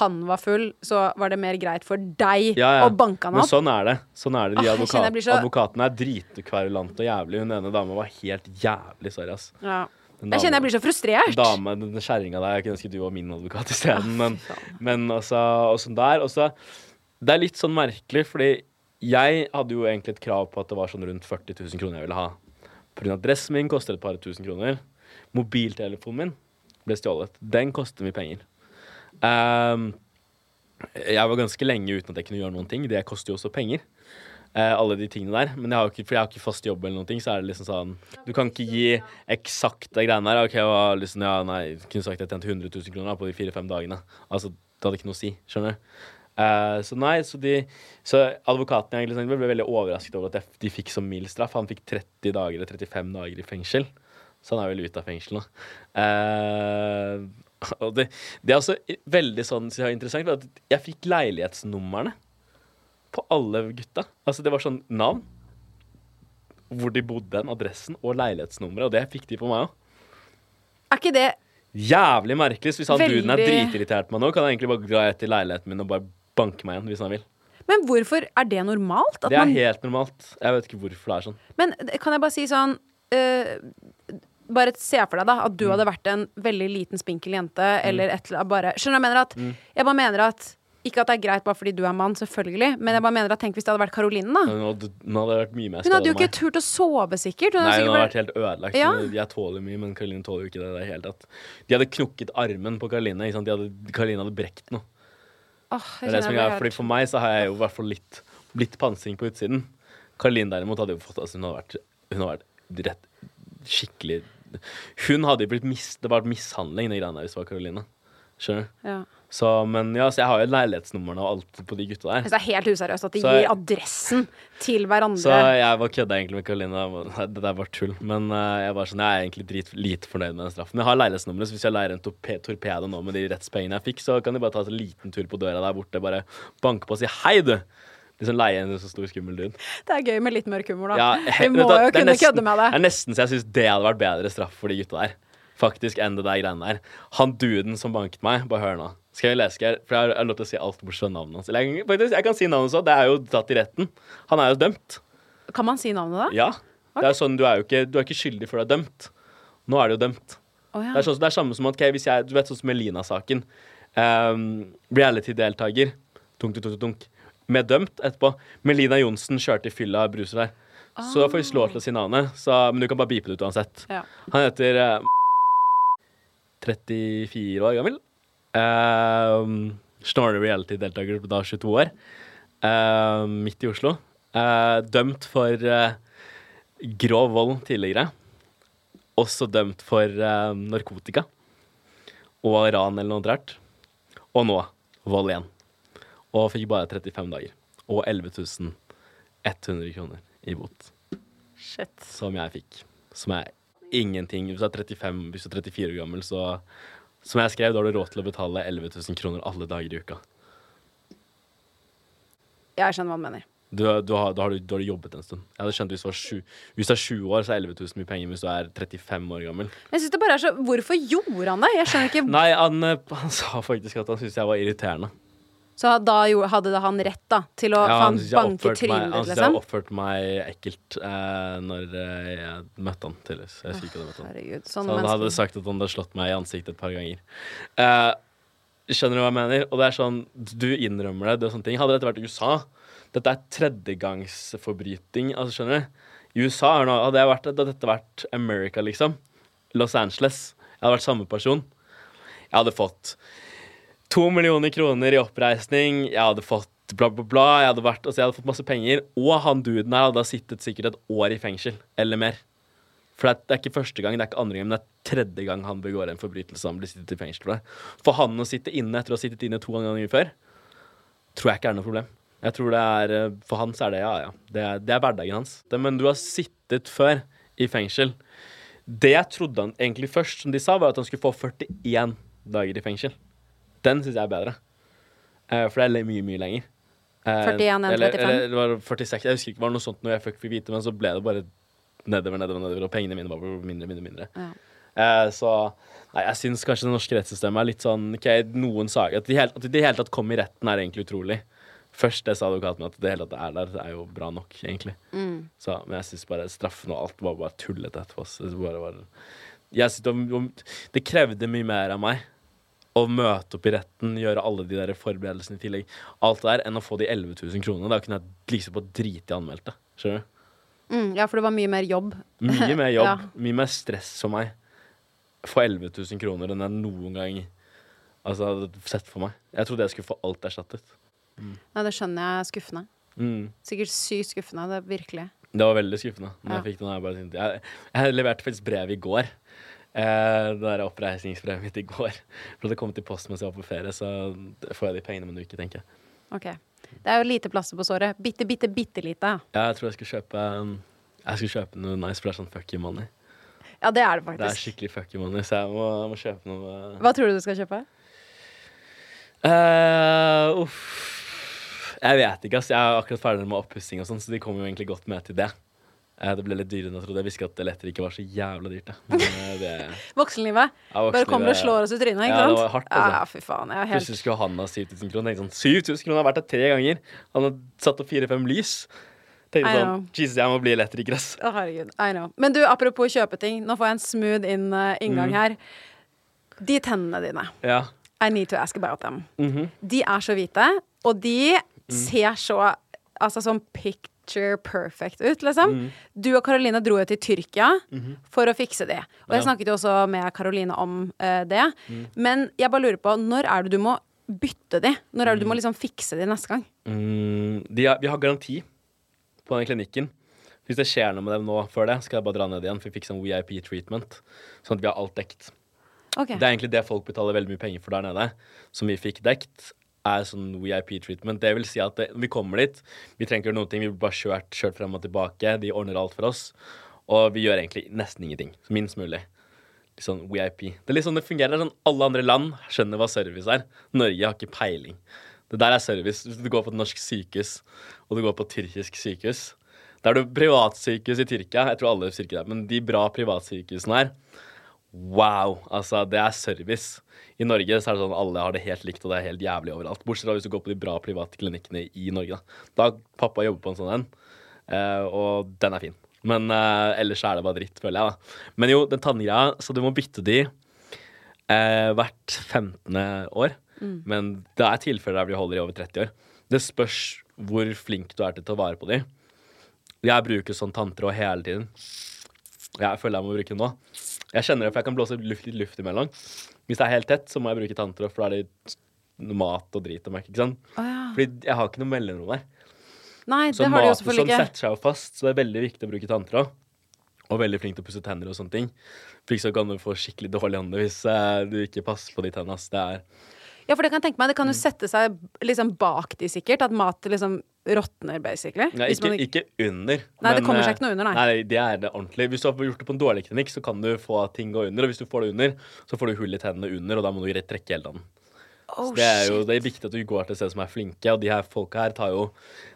B: han var full, så var det mer greit for deg
C: Ja, ja.
B: å banke han opp.
C: Men sånn er det. Sånn er det. De
B: Ah,
C: advokat,
B: så-
C: advokatene er dritkverulante og jævlig. Hun ene dama var helt jævlig. Sorry, ass.
B: Ja.
C: Dame,
B: Jeg kjenner jeg blir så frustrert.
C: Dame, den kjerringa der. Jeg kunne ønske du var min advokat isteden. Men, men altså, og sånn der. Og så Det er litt sånn merkelig, fordi jeg hadde jo egentlig et krav på at det var sånn rundt 40 000 kroner jeg ville ha. Pga. dressen min koster et par tusen kroner. Mobiltelefonen min ble stjålet. Den koster mye penger. Um, jeg var ganske lenge uten at jeg kunne gjøre noen ting. Det koster jo også penger. Uh, alle de tingene der. Men jeg har ikke, for jeg har ikke fast jobb, eller noen ting, så er det liksom sånn Du kan ikke gi eksakte greiene der. OK, jeg var liksom, ja, nei, kunne sagt jeg tjente 100 000 kroner på de fire-fem dagene. Altså, det hadde ikke noe å si. Skjønner du? Eh, så nei, så de Så advokaten egentlig sånn, ble veldig overrasket over at jeg, de fikk så mild straff. Han fikk 30 dager eller 35 dager i fengsel. Så han er vel ute av fengsel nå. Uh, og det, det er også veldig sånn så interessant, for at jeg fikk leilighetsnumrene på alle gutta. Altså det var sånn navn, hvor de bodde, en adressen og leilighetsnummeret, og det fikk de på meg òg.
B: Er ikke det
C: Jævlig merkelig. Så hvis han duden er
B: Veldig-
C: dritirritert meg nå, kan jeg egentlig bare dra etter leiligheten min og bare banke meg igjen hvis han vil.
B: Men hvorfor er det normalt?
C: Det er
B: man,
C: helt normalt. Jeg vet ikke hvorfor det er sånn.
B: men kan jeg bare si sånn øh, Bare se for deg da at
C: Mm.
B: du hadde vært en veldig liten, spinkel jente, eller et eller annet bare Skjønner du hva jeg mener? At,
C: Mm.
B: Jeg bare mener at Ikke at det er greit bare fordi du er mann, selvfølgelig, men jeg bare mener at tenk hvis det hadde vært Karoline, da.
C: Nå hadde, hun hadde vært mye mer
B: Hun hadde jo ikke turt å sove, sikkert. Hun
C: Nei, hun hadde
B: vært-
C: helt ødelagt.
B: Ja.
C: Jeg tåler mye, men Karoline tåler jo ikke det i det hele tatt. De hadde knukket armen på Karoline. Karoline hadde brekt noe.
B: Åh,
C: Det er det som er, fordi For meg så har jeg jo i hvert fall litt, litt pansring på utsiden. Karoline derimot hadde jo fått altså, Hun hadde vært, hun hadde vært rett skikkelig Hun hadde jo blitt mis, Det var mishandling, de greiene der, hvis det var Karoline. Skjønner du?
B: ja.
C: Så, men ja, så jeg har jo leilighetsnumrene og alt på de gutta der.
B: Så det er helt useriøst at de
C: Så
B: gir adressen til hverandre.
C: Så jeg var kødda egentlig med Karoline. Det der var tull. Men uh, jeg, var sånn, jeg er egentlig drit lite fornøyd med den straffen. Jeg har leilighetsnummeret, så hvis jeg leier en torpe torpedo nå med de rettspengene jeg fikk, så kan de bare ta en liten tur på døra der borte, bare banke på og si hei, du. Liksom leie en så stor skummel dude.
B: Det er gøy med litt mørk humor, da.
C: Ja,
B: Vi må jo
C: det er
B: kunne
C: nesten-
B: kødde med
C: Det
B: det.
C: er nesten så jeg syns det hadde vært bedre straff for de gutta der. Faktisk enn det der greiene der. Han duden som banket meg, bare hør nå. Skal jeg lese her? For jeg har, lov til å si alt bortsett fra navnet hans. Eller jeg, faktisk, jeg kan si navnet hans. Det er jo tatt i retten. Han er jo dømt.
B: Kan man si navnet da?
C: Ja. Det er sånn, du er jo ikke, du er ikke skyldig før du er dømt. Nå er du jo dømt.
B: Oh, ja.
C: Det er, sånn, det er samme som at okay, hvis jeg, Du vet sånn som Melina-saken. Um, Reality-deltaker. Tunk, tunk, tunk, dunk. Med dømt etterpå. Melina Johnsen kjørte i fylla bruser der. Så da får vi lov til å si navnet, så, men du kan bare beepe det ut uansett.
B: Ja.
C: Han heter eh, 34 år gammel. Uh, Snorre reality-deltaker da 22 år. Eh, midt i Oslo. Uh, dømt for uh, grov vold tidligere. Også dømt for narkotika og ran eller noe rart. Og nå vold igjen. Og fikk bare 35 dager. Og 11 100 kroner i bot.
B: Shit.
C: Som jeg fikk. Som er ingenting. Hvis du er 35, hvis du er 34 år gammel, så Som jeg skrev, da har du råd til å betale 11 000 kroner alle dager i uka.
B: Jeg skjønner hva du mener.
C: Du, du har, da, har du, da har du jobbet en stund. Jeg hadde skjønt hvis du, var sju, hvis du er 20 år, så er 11 000 mye penger. Hvis du er 35 år gammel.
B: Jeg synes det bare er så Hvorfor gjorde han det? Jeg skjønner ikke
C: Nei, han, eh, han sa faktisk at han syntes jeg var irriterende.
B: Så da hadde da han rett da til å
C: Ja, han
B: banke trynet
C: Han
B: ditt, liksom?
C: oppførte meg ekkelt eh, når eh, jeg møtte han tidligere. Jeg husker ikke om jeg møtte han.
B: Herregud.
C: Så
B: Sånn
C: han hadde sagt at han hadde slått meg i ansiktet et par ganger. Eh, skjønner du hva jeg mener? Og det er sånn, Du innrømmer det. det er sånne ting. Hadde dette vært i USA Dette er tredjegangsforbryting. Altså, skjønner du? I USA hadde, vært, hadde dette vært America, liksom. Los Angeles. Jeg hadde vært samme person. Jeg hadde fått to millioner kroner i oppreisning. Jeg hadde fått bla, bla, bla. Jeg hadde, vært, altså, jeg hadde fått masse penger. Og han duden her hadde sittet sikkert et år i fengsel. Eller mer. For det er, det er ikke første gang, det er ikke andre gang, men det er tredje gang han begår en forbrytelse. Han blir sittet i fengsel for det. For han å sitte inne etter å ha sittet inne to ganger før, tror jeg ikke er noe problem. Jeg tror det er, eh, For han så er det ja, ja. Det er, det er hverdagen hans. Det, men du har sittet før i fengsel. Det jeg trodde han egentlig først, som de sa, var at han skulle få 41 dager i fengsel. Den syns jeg er bedre. Eh, for det er mye, mye lenger. Eh,
B: 41,
C: eller,
B: 35?
C: eller det var 46. Jeg husker ikke, det var noe sånt når jeg fikk vite, men så ble det bare nedover, nedover, nedover, og pengene mine bare mindre, mindre, mindre.
B: Ja.
C: Eh, så nei, jeg syns kanskje det norske rettssystemet er litt sånn OK, noen saker At det helt- at de hele tatt kom i retten, er egentlig utrolig. Først det sa advokaten, at det hele tatt er der, det er jo bra nok, egentlig.
B: Mm.
C: Så, men jeg syns bare straffen og alt var bare tullete etterpå. Det, bare var, jeg synes det, det krevde mye mer av meg å møte opp i retten, gjøre alle de der forberedelsene i tillegg, alt det der, enn å få de 11 000 kronene. Da kunne jeg liksom på drite i anmeldte. Skjønner du?
B: Mm, ja, for det var mye mer jobb.
C: Mye mer jobb,
B: Ja.
C: mye mer stress for meg. Få 11 000 kroner enn jeg noen gang altså, hadde sett for meg. Jeg trodde jeg skulle få alt erstattet.
B: Nei, det skjønner jeg er skuffende.
C: Mm.
B: Sikkert sykt skuffende. Det virkelig.
C: Det var veldig skuffende. Når
B: Ja.
C: Jeg fikk den her jeg, jeg leverte faktisk brev i går. Eh, det der oppreisningsbrevet mitt i går. For det kom til post mens jeg var på ferie, så får jeg de pengene om en uke, tenker jeg.
B: Ok. Det er jo lite plaster på såret. Bitte, bitte, bitte lite.
C: Ja, Jeg tror jeg skal kjøpe um, Jeg skal kjøpe noe nice, for det er sånn fuck you money.
B: Ja, det er det faktisk.
C: Det er skikkelig fuck you money, så jeg må, jeg må kjøpe noe uh,
B: Hva tror du du skal kjøpe?
C: Uh, uff. Jeg vet ikke, ass. Jeg er akkurat ferdig med oppussing og sånn, så de kommer jo egentlig godt med til det. Eh, det ble litt dyrere enn jeg trodde. Jeg visste ikke at elektrik ikke var så jævla dyrt. det. Men eh, det
B: Voksenlivet.
C: Ja,
B: Bare kommer og slår oss i trynet, ikke
C: Ja,
B: sant?
C: det var hardt, altså.
B: Ja, fy faen. Jeg er helt
C: Plutselig skulle han ha 7000 kroner. Tenkte sånn, 7000 kroner har vært der tre ganger. Han har satt opp fire-fem lys. Tenkte sånn. Jesus, jeg må bli elektriker, ass.
B: Oh, herregud. I know. Men du, apropos kjøpe ting. Nå får jeg en smooth inn, uh, inngang
C: Mm.
B: her. De tennene dine.
C: Ja.
B: I need to ask about them.
C: Mhm.
B: De er så hvite, og de
C: Mm.
B: ser så Altså sånn picture perfect ut, liksom.
C: Mm.
B: Du og Karoline dro jo til Tyrkia
C: Mhm.
B: for å fikse de. Og jeg
C: Ja.
B: snakket jo også med Karoline om uh, det. Men jeg bare lurer på, når er det du må bytte de? Når er det du må liksom fikse de neste gang?
C: Mm, de er, vi har garanti på den klinikken. Hvis det skjer noe med dem nå før det, skal jeg bare dra ned igjen for å fikse en VIP-treatment. Sånn at vi har alt dekt.
B: Okay.
C: Det er egentlig det folk betaler veldig mye penger for der nede, som vi fikk dekt, er sånn VIP-treatment. Det vil si at det, vi kommer dit, vi trenger ikke gjøre noen ting, vi blir bare kjørt, kjørt frem og tilbake, de ordner alt for oss, og vi gjør egentlig nesten ingenting. Minst mulig. Litt sånn VIP. Det er litt sånn det fungerer. Det er sånn Alle andre land skjønner hva service er. Norge har ikke peiling. Det der er service. Hvis du går på et norsk sykehus, og du går på et tyrkisk sykehus Da er det privatsykehus i Tyrkia. Jeg tror alle styrker det, men de bra privatsykehusene her Wow! Altså, det er service. I Norge så er det sånn alle har det helt likt, og det er helt jævlig overalt. Bortsett fra hvis du går på de bra private klinikkene i Norge. Da, da pappa jobber på en sånn en, eh, og den er fin. Men uh, ellers er det bare dritt, føler jeg. da. Men jo, den tanngreia, så du må bytte de uh, hvert 15. år. Men det er tilfeller der vi holder i over 30 år. Det spørs hvor flink du er til å ta vare på de. Jeg bruker sånn tanntråd hele tiden. Jeg føler jeg må bruke den nå. Jeg kjenner det, for jeg kan blåse luft, litt luft imellom. Hvis det er helt tett, så må jeg bruke tanntråd, for da er det mat og drit og merke, ikke sant?
B: Oh, ja.
C: Fordi jeg har ikke noe mellomrom der.
B: Nei,
C: Så
B: det har de jo
C: selvfølgelig ikke.
B: Så
C: sånn
B: ikke.
C: setter seg jo fast, så det er veldig viktig å bruke tanntråd. Og veldig flink til å pusse tenner og sånne ting. For ikke så kan du få skikkelig dårlig ånde hvis uh, du ikke passer på de tennene. Det er
B: Ja, for det kan jeg tenke meg. Det kan
C: Mm.
B: jo sette seg liksom bak de sikkert. At mat liksom råtner, basically.
C: Nei, ikke,
B: man
C: ikke under.
B: Nei, det kommer seg
C: eh,
B: ikke noe under, nei.
C: Nei, det er det ordentlig. Hvis du har gjort det på en dårlig klinikk, så kan du få ting gå under. Og hvis du får det under, så får du hull i tennene under, og da må du trekke hele tannen.
B: Oh,
C: Så det er jo det er viktig at du går til et sted som er flinke, og de her folka her tar jo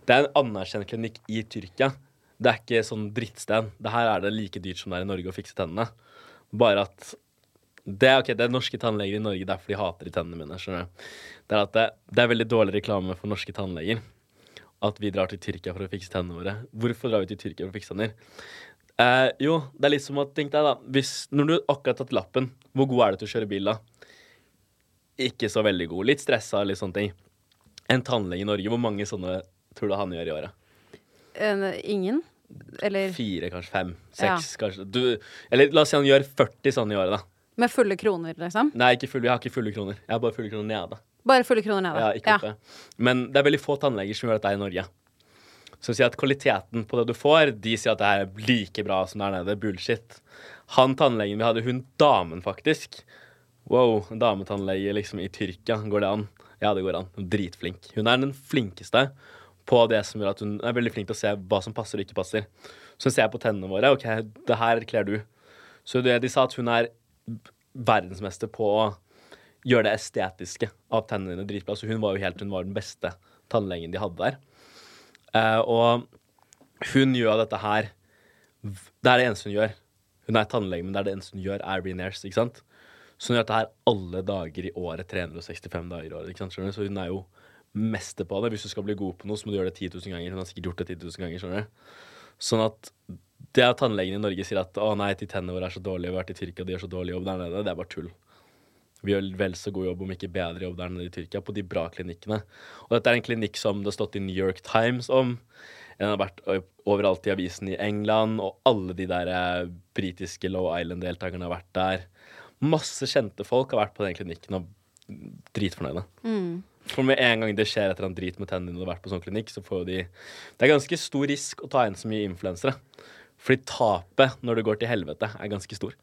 C: Det er en anerkjent klinikk i Tyrkia. Det er ikke sånn drittsten. Det her er det like dyrt som det er i Norge å fikse tennene. Bare at det er, okay, det er norske tannleger i Norge, derfor de hater de tennene mine. skjønner du. Det er at det, det er veldig dårlig reklame for norske tannleger at vi drar til Tyrkia for å fikse tennene våre. Hvorfor drar vi til Tyrkia for å fikse tenner? Eh, jo, det er litt som at tenk deg da hvis, Når du akkurat har tatt lappen, hvor god er du til å kjøre bil da? Ikke så veldig god. Litt stressa, litt sånne ting. En tannlege i Norge, hvor mange sånne tror du han gjør i året?
B: En, ingen? Eller
C: Fire, kanskje fem?
B: Ja.
C: Seks, kanskje? Du, eller la oss si han gjør 40 sånne i året, da.
B: Med fulle kroner, liksom?
C: Nei, ikke full, jeg har ikke fulle kroner. Jeg har bare fulle kroner nede.
B: Bare fulle kroner nede?
C: Ja, ikke oppe. Men det er veldig få tannleger som gjør dette i Norge. Som sier at kvaliteten på det du får, de sier at det er like bra som der nede. Bullshit. Han tannlegen vi hadde, hun damen faktisk Wow, dametannlege liksom i Tyrkia. Går det an? Ja, det går an. Hun er Dritflink. Hun er den flinkeste på det som gjør at hun er veldig flink til å se hva som passer og ikke passer. Så ser på tennene våre. OK, det her kler du. Så det, de sa at hun er verdensmester på å gjøre det estetiske av tennene dine dritbra. Så hun var jo helt, hun var den beste tannlegen de hadde der. Eh, og hun gjør dette her Det er det eneste hun gjør. Hun er tannlege, men det er det eneste hun gjør, er Renares. ikke sant? Så hun gjør dette her alle dager i året, 365 dager i året. ikke sant, skjønner du? Så hun er jo mester på det. Hvis du skal bli god på noe, så må du gjøre det 10 000 ganger. Hun har sikkert gjort det 10 000 ganger, skjønner du. Sånn at det at tannlegen i Norge sier at å nei, de tennene våre er så dårlige, vi har vært i Tyrkia, de gjør så dårlig jobb der nede, det er bare tull. Vi gjør vel så god jobb, om ikke bedre jobb der nede i Tyrkia, på de bra klinikkene. Og dette er en klinikk som det har stått i New York Times om. Den har vært overalt i avisen i England, og alle de der eh, britiske Low Island-deltakerne har vært der. Masse kjente folk har vært på den klinikken og dritfornøyde. For med en gang det skjer et eller annet drit med tennene dine og du har vært på sånn klinikk, så får jo de Det er ganske stor risk å ta inn så mye influensere. Fordi tapet når det går til helvete, er ganske stor.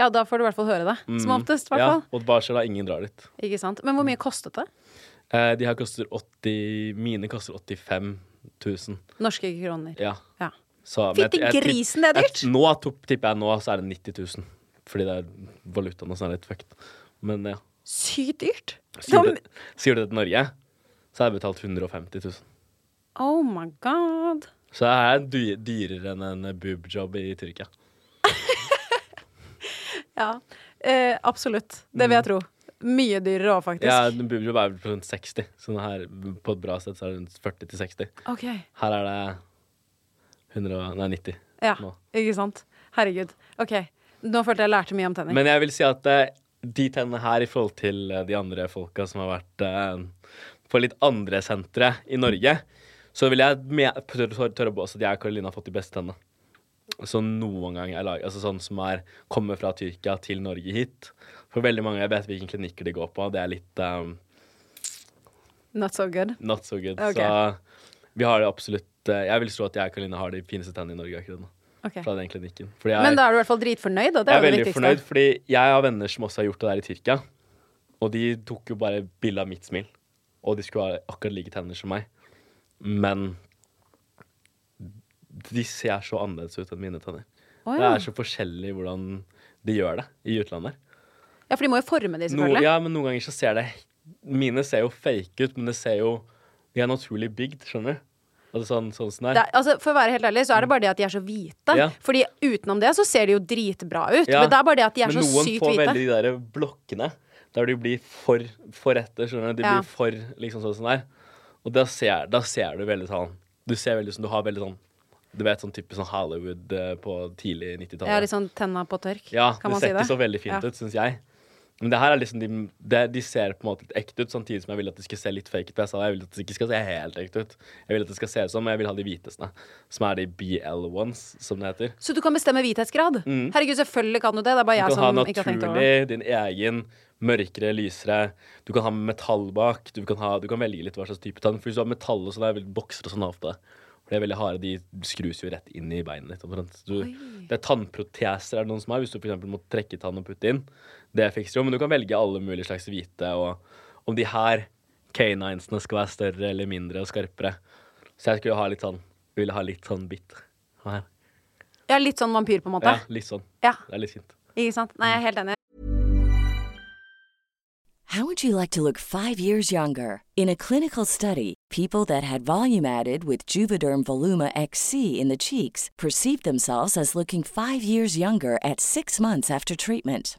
B: Ja, da får du i hvert fall høre det. Som oftest, i hvert
C: fall. Ja, og hva skjer da? Ingen drar dit.
B: Ikke sant? Men hvor mye kostet det?
C: Eh, de her koster 80 Mine koster 85 000.
B: Norske kroner.
C: Ja.
B: Ja.
C: Så,
B: Fytti grisen, det er dyrt!
C: Nå tipper jeg nå så er det 90 000. Fordi det er valutaen og sånn er litt fucked. Men ja.
B: Sykt dyrt.
C: Sier du, sier du det til Norge, så har jeg betalt 150 000.
B: Oh my god.
C: Så det er dy dyrere enn en boobjob i Tyrkia.
B: Ja, eh, absolutt. Det vil jeg tro. Mye dyrere òg, faktisk.
C: Mm. Ja, en boobjob er vel på rundt 60. Så her, på et bra sted så er det rundt 40 til 60.
B: Okay.
C: Her er det 100, nei, 90
B: Ja,
C: nå.
B: ikke sant. Herregud. OK. Nå følte jeg lærte mye om tenner.
C: Men jeg vil si at eh, de tennene her i forhold til eh, de andre folka som har vært eh, på litt andre sentre i Norge, så vil jeg tørre tørre- tørre at jeg og Karoline har fått de beste tennene. Så noen gang er lag, altså sånn som er kommer fra Tyrkia til Norge hit. For veldig mange, jeg vet hvilke klinikker de går på. Det er litt um,
B: Not so good.
C: not so good.
B: Okay.
C: Så vi har det absolutt eh, Jeg vil tro at jeg og Karoline har de fineste tennene i Norge akkurat nå.
B: Okay.
C: Fra den klinikken. Jeg,
B: Men da er du i hvert fall dritfornøyd, Da. det
C: jeg
B: er
C: er veldig
B: viktigste.
C: fornøyd, fordi jeg har venner som også har gjort det der i Tyrkia. Og de tok jo bare bilde av mitt smil. Og de skulle ha akkurat like tenner som meg. Men de ser så annerledes ut enn mine tenner.
B: Å,
C: Det er så forskjellig hvordan de gjør det i utlandet.
B: ja, for de må jo forme de,
C: No, ja, men noen ganger så ser det Mine ser jo fake ut, men det ser jo De er naturlig bygd, skjønner du? Altså sånn, sånn sånn det
B: Det
C: er.
B: er, altså, for å være helt ærlig, så er det bare det at de er så hvite.
C: Ja.
B: Fordi utenom det så ser de jo dritbra ut.
C: Ja,
B: Men det er bare det at de er
C: Men
B: så
C: noen får veldig de der blokkene der de blir for, for rette. skjønner du? De
B: Ja.
C: blir for liksom sånn som der. Og da ser, da ser du veldig sånn Du ser veldig sånn, du har veldig sånn Du vet sånn typisk sånn Hollywood eh, på tidlig 90-tallet.
B: Ja, litt sånn tenna på tørk.
C: Ja,
B: kan man si det?
C: ikke så veldig fint
B: Ja.
C: ut, syns jeg. Men det her er liksom de, det, de ser på en måte litt ekte ut, samtidig som jeg vil at det skal se litt fake ut. Jeg sa jeg vil at det ikke skal se helt ekte ut. Jeg vil at det skal se ut som, men jeg vil ha de hviteste. Som er de BL ones, som det heter.
B: Så du kan bestemme hvithetsgrad? Mm. Herregud, selvfølgelig kan du det. Det er bare. Jeg som naturlig, ikke har tenkt over det.
C: Du kan ha naturlig, din egen, mørkere, lysere. Du kan ha metall bak. Du kan, ha, du kan velge litt hva slags type tann. For hvis du har metall og sånn, er bokser og sånn ofte. For de er veldig harde, de skrus jo rett inn i beinet ditt. Du, det er tannproteser er det noen som har, hvis du f.eks. må trekke tann og putte inn. Det fikser jo, men du kan velge alle mulige slags hvite, og om de her caninesene skal være større eller mindre og skarpere. Så jeg skulle ha litt sånn, ville ha litt sånn bitt Her.
B: Ja, litt sånn vampyr, på en måte.
C: Ja, litt sånn.
B: Ja,
C: Det er litt fint.
B: ikke sant? Nei, jeg er helt enig.
D: How would you like to look five years younger? In a clinical study, people that had volume added with Juvederm Voluma XC in the cheeks perceived themselves as looking five years younger at six months after treatment.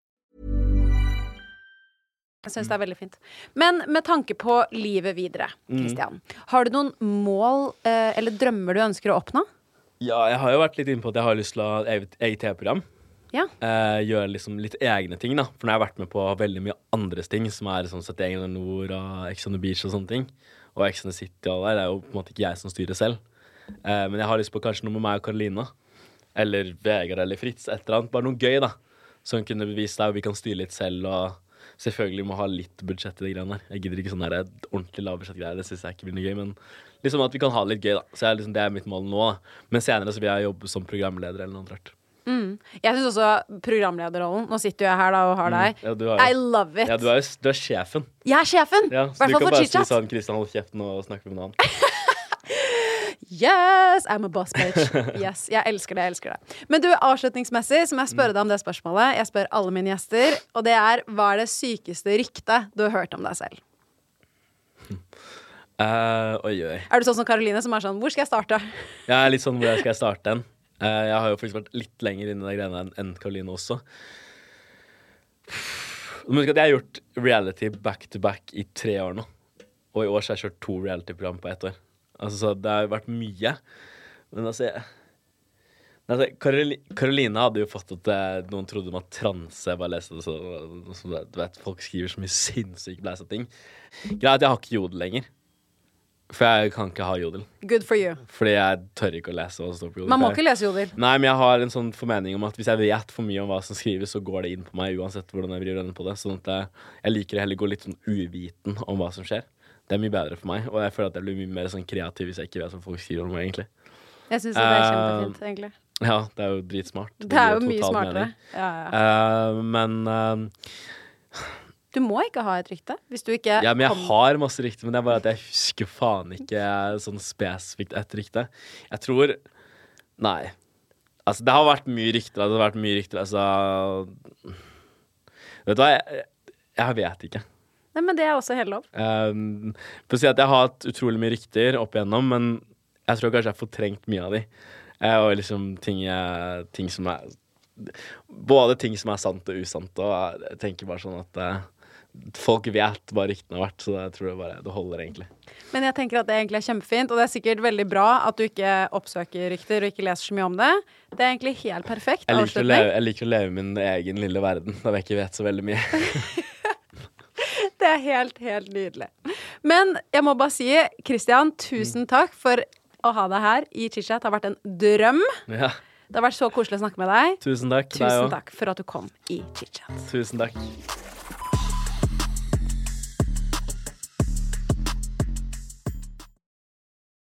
B: Jeg syns det er veldig fint. Men med tanke på livet videre, Christian. Har du noen mål eh, eller drømmer du ønsker å oppnå?
C: Ja, jeg har jo vært litt inne på at jeg har lyst til å ha eget eget TV-program.
B: Ja.
C: Eh, gjøre liksom litt egne ting, da. For nå har jeg vært med på veldig mye andres ting, som er sånn 71 grader nord og Ex on the Beach og sånne ting. Og Ex on the City og det der. Det er jo på en måte ikke jeg som styrer selv. Eh, men jeg har lyst på kanskje noe med meg og Karolina. Eller Vegard eller Fritz. Et eller annet. Bare noe gøy, da. Som kunne bevist deg, og vi kan styre litt selv. Og selvfølgelig må ha litt budsjett i de greiene der. Jeg gidder ikke sånne der ordentlig lavbudsjettgreier. Det syns jeg ikke blir noe gøy. Men liksom at vi kan ha det litt gøy, da. Så jeg, liksom, det er mitt mål nå. da. Men senere så vil jeg jobbe som programleder eller noe annet rart.
B: Jeg syns også programlederrollen Nå sitter jo jeg her da og har deg.
C: Mm. Ja, du har
B: I love it.
C: ja, du er du er sjefen.
B: Jeg er sjefen!
C: Ja, så du kan bare si sånn Kristian, hold kjeften og snakke med en annen.
B: Yes, I'm a boss bitch. Yes, Jeg elsker det. jeg elsker det Men du, avslutningsmessig så må jeg spørre deg om det spørsmålet. Jeg spør alle mine gjester, og det er hva er det sykeste ryktet du har hørt om deg selv?
C: Uh, oi, oi.
B: Er du sånn som Karoline, som er sånn Hvor skal jeg starte?
C: Jeg er litt sånn hvor jeg skal starte den. Uh, jeg har jo faktisk vært litt lenger inne i de greiene enn Karoline også. Du må huske at jeg har gjort reality back to back i tre år nå. Og i år så har jeg kjørt to reality-program på ett år. Altså, det har jo vært mye. Men altså, jeg, altså Karoli Karoline hadde jo fått at eh, noen trodde var transe. Jeg bare leste det så, så Du vet, folk skriver så mye sinnssykt blæsa ting. Greit, jeg har ikke jodel lenger. For jeg kan ikke ha jodel.
B: Good for you.
C: Fordi jeg tør ikke å lese hva som står på jodel.
B: Man må ikke lese jodel.
C: Nei, men jeg har en sånn formening om at hvis jeg vet for mye om hva som skrives, så går det inn på meg uansett hvordan jeg vrir øynene på det. Sånn at jeg, jeg liker å heller gå litt sånn uviten om hva som skjer. Det er mye bedre for meg, og jeg føler at jeg blir mye mer sånn kreativ hvis jeg ikke vet hva folk skriver om meg, egentlig.
B: Jeg syns det er
C: Eh,
B: kjempefint, egentlig.
C: Ja, det er jo dritsmart.
B: Det er jo mye smartere. Ja, ja.
C: Uh, men uh,
B: Du må ikke ha et rykte hvis du ikke
C: Ja, men jeg
B: kom-
C: har masse rykter, men det er bare at jeg husker faen ikke sånn spesifikt et rykte. Jeg tror Nei. Altså, det har vært mye rykter. Det har vært mye rykter, altså Vet du hva, jeg, jeg vet ikke.
B: Nei, men det er også helt lov.
C: Um, si at jeg har hatt utrolig mye rykter opp igjennom, men jeg tror kanskje jeg har fortrengt mye av de. Eh, og liksom ting, jeg, ting som er Både ting som er sant og usant. Og jeg tenker bare sånn at eh, folk vet hva ryktene har vært, så jeg tror det bare det holder, egentlig.
B: Men jeg tenker at det egentlig er kjempefint, og det er sikkert veldig bra at du ikke oppsøker rykter og ikke leser så mye om det. Det er egentlig helt perfekt
C: Jeg liker,
B: avslutning.
C: leve, jeg liker å leve min egen lille verden, da jeg ikke vet så veldig mye.
B: Det er helt, helt nydelig. Men jeg må bare si, Christian, tusen takk for å ha deg her i Chichat. Det har vært en drøm.
C: ja,
B: Det har vært så koselig å snakke med deg.
C: tusen takk.
B: Tusen takk for at du kom i Chichat.
C: Tusen takk.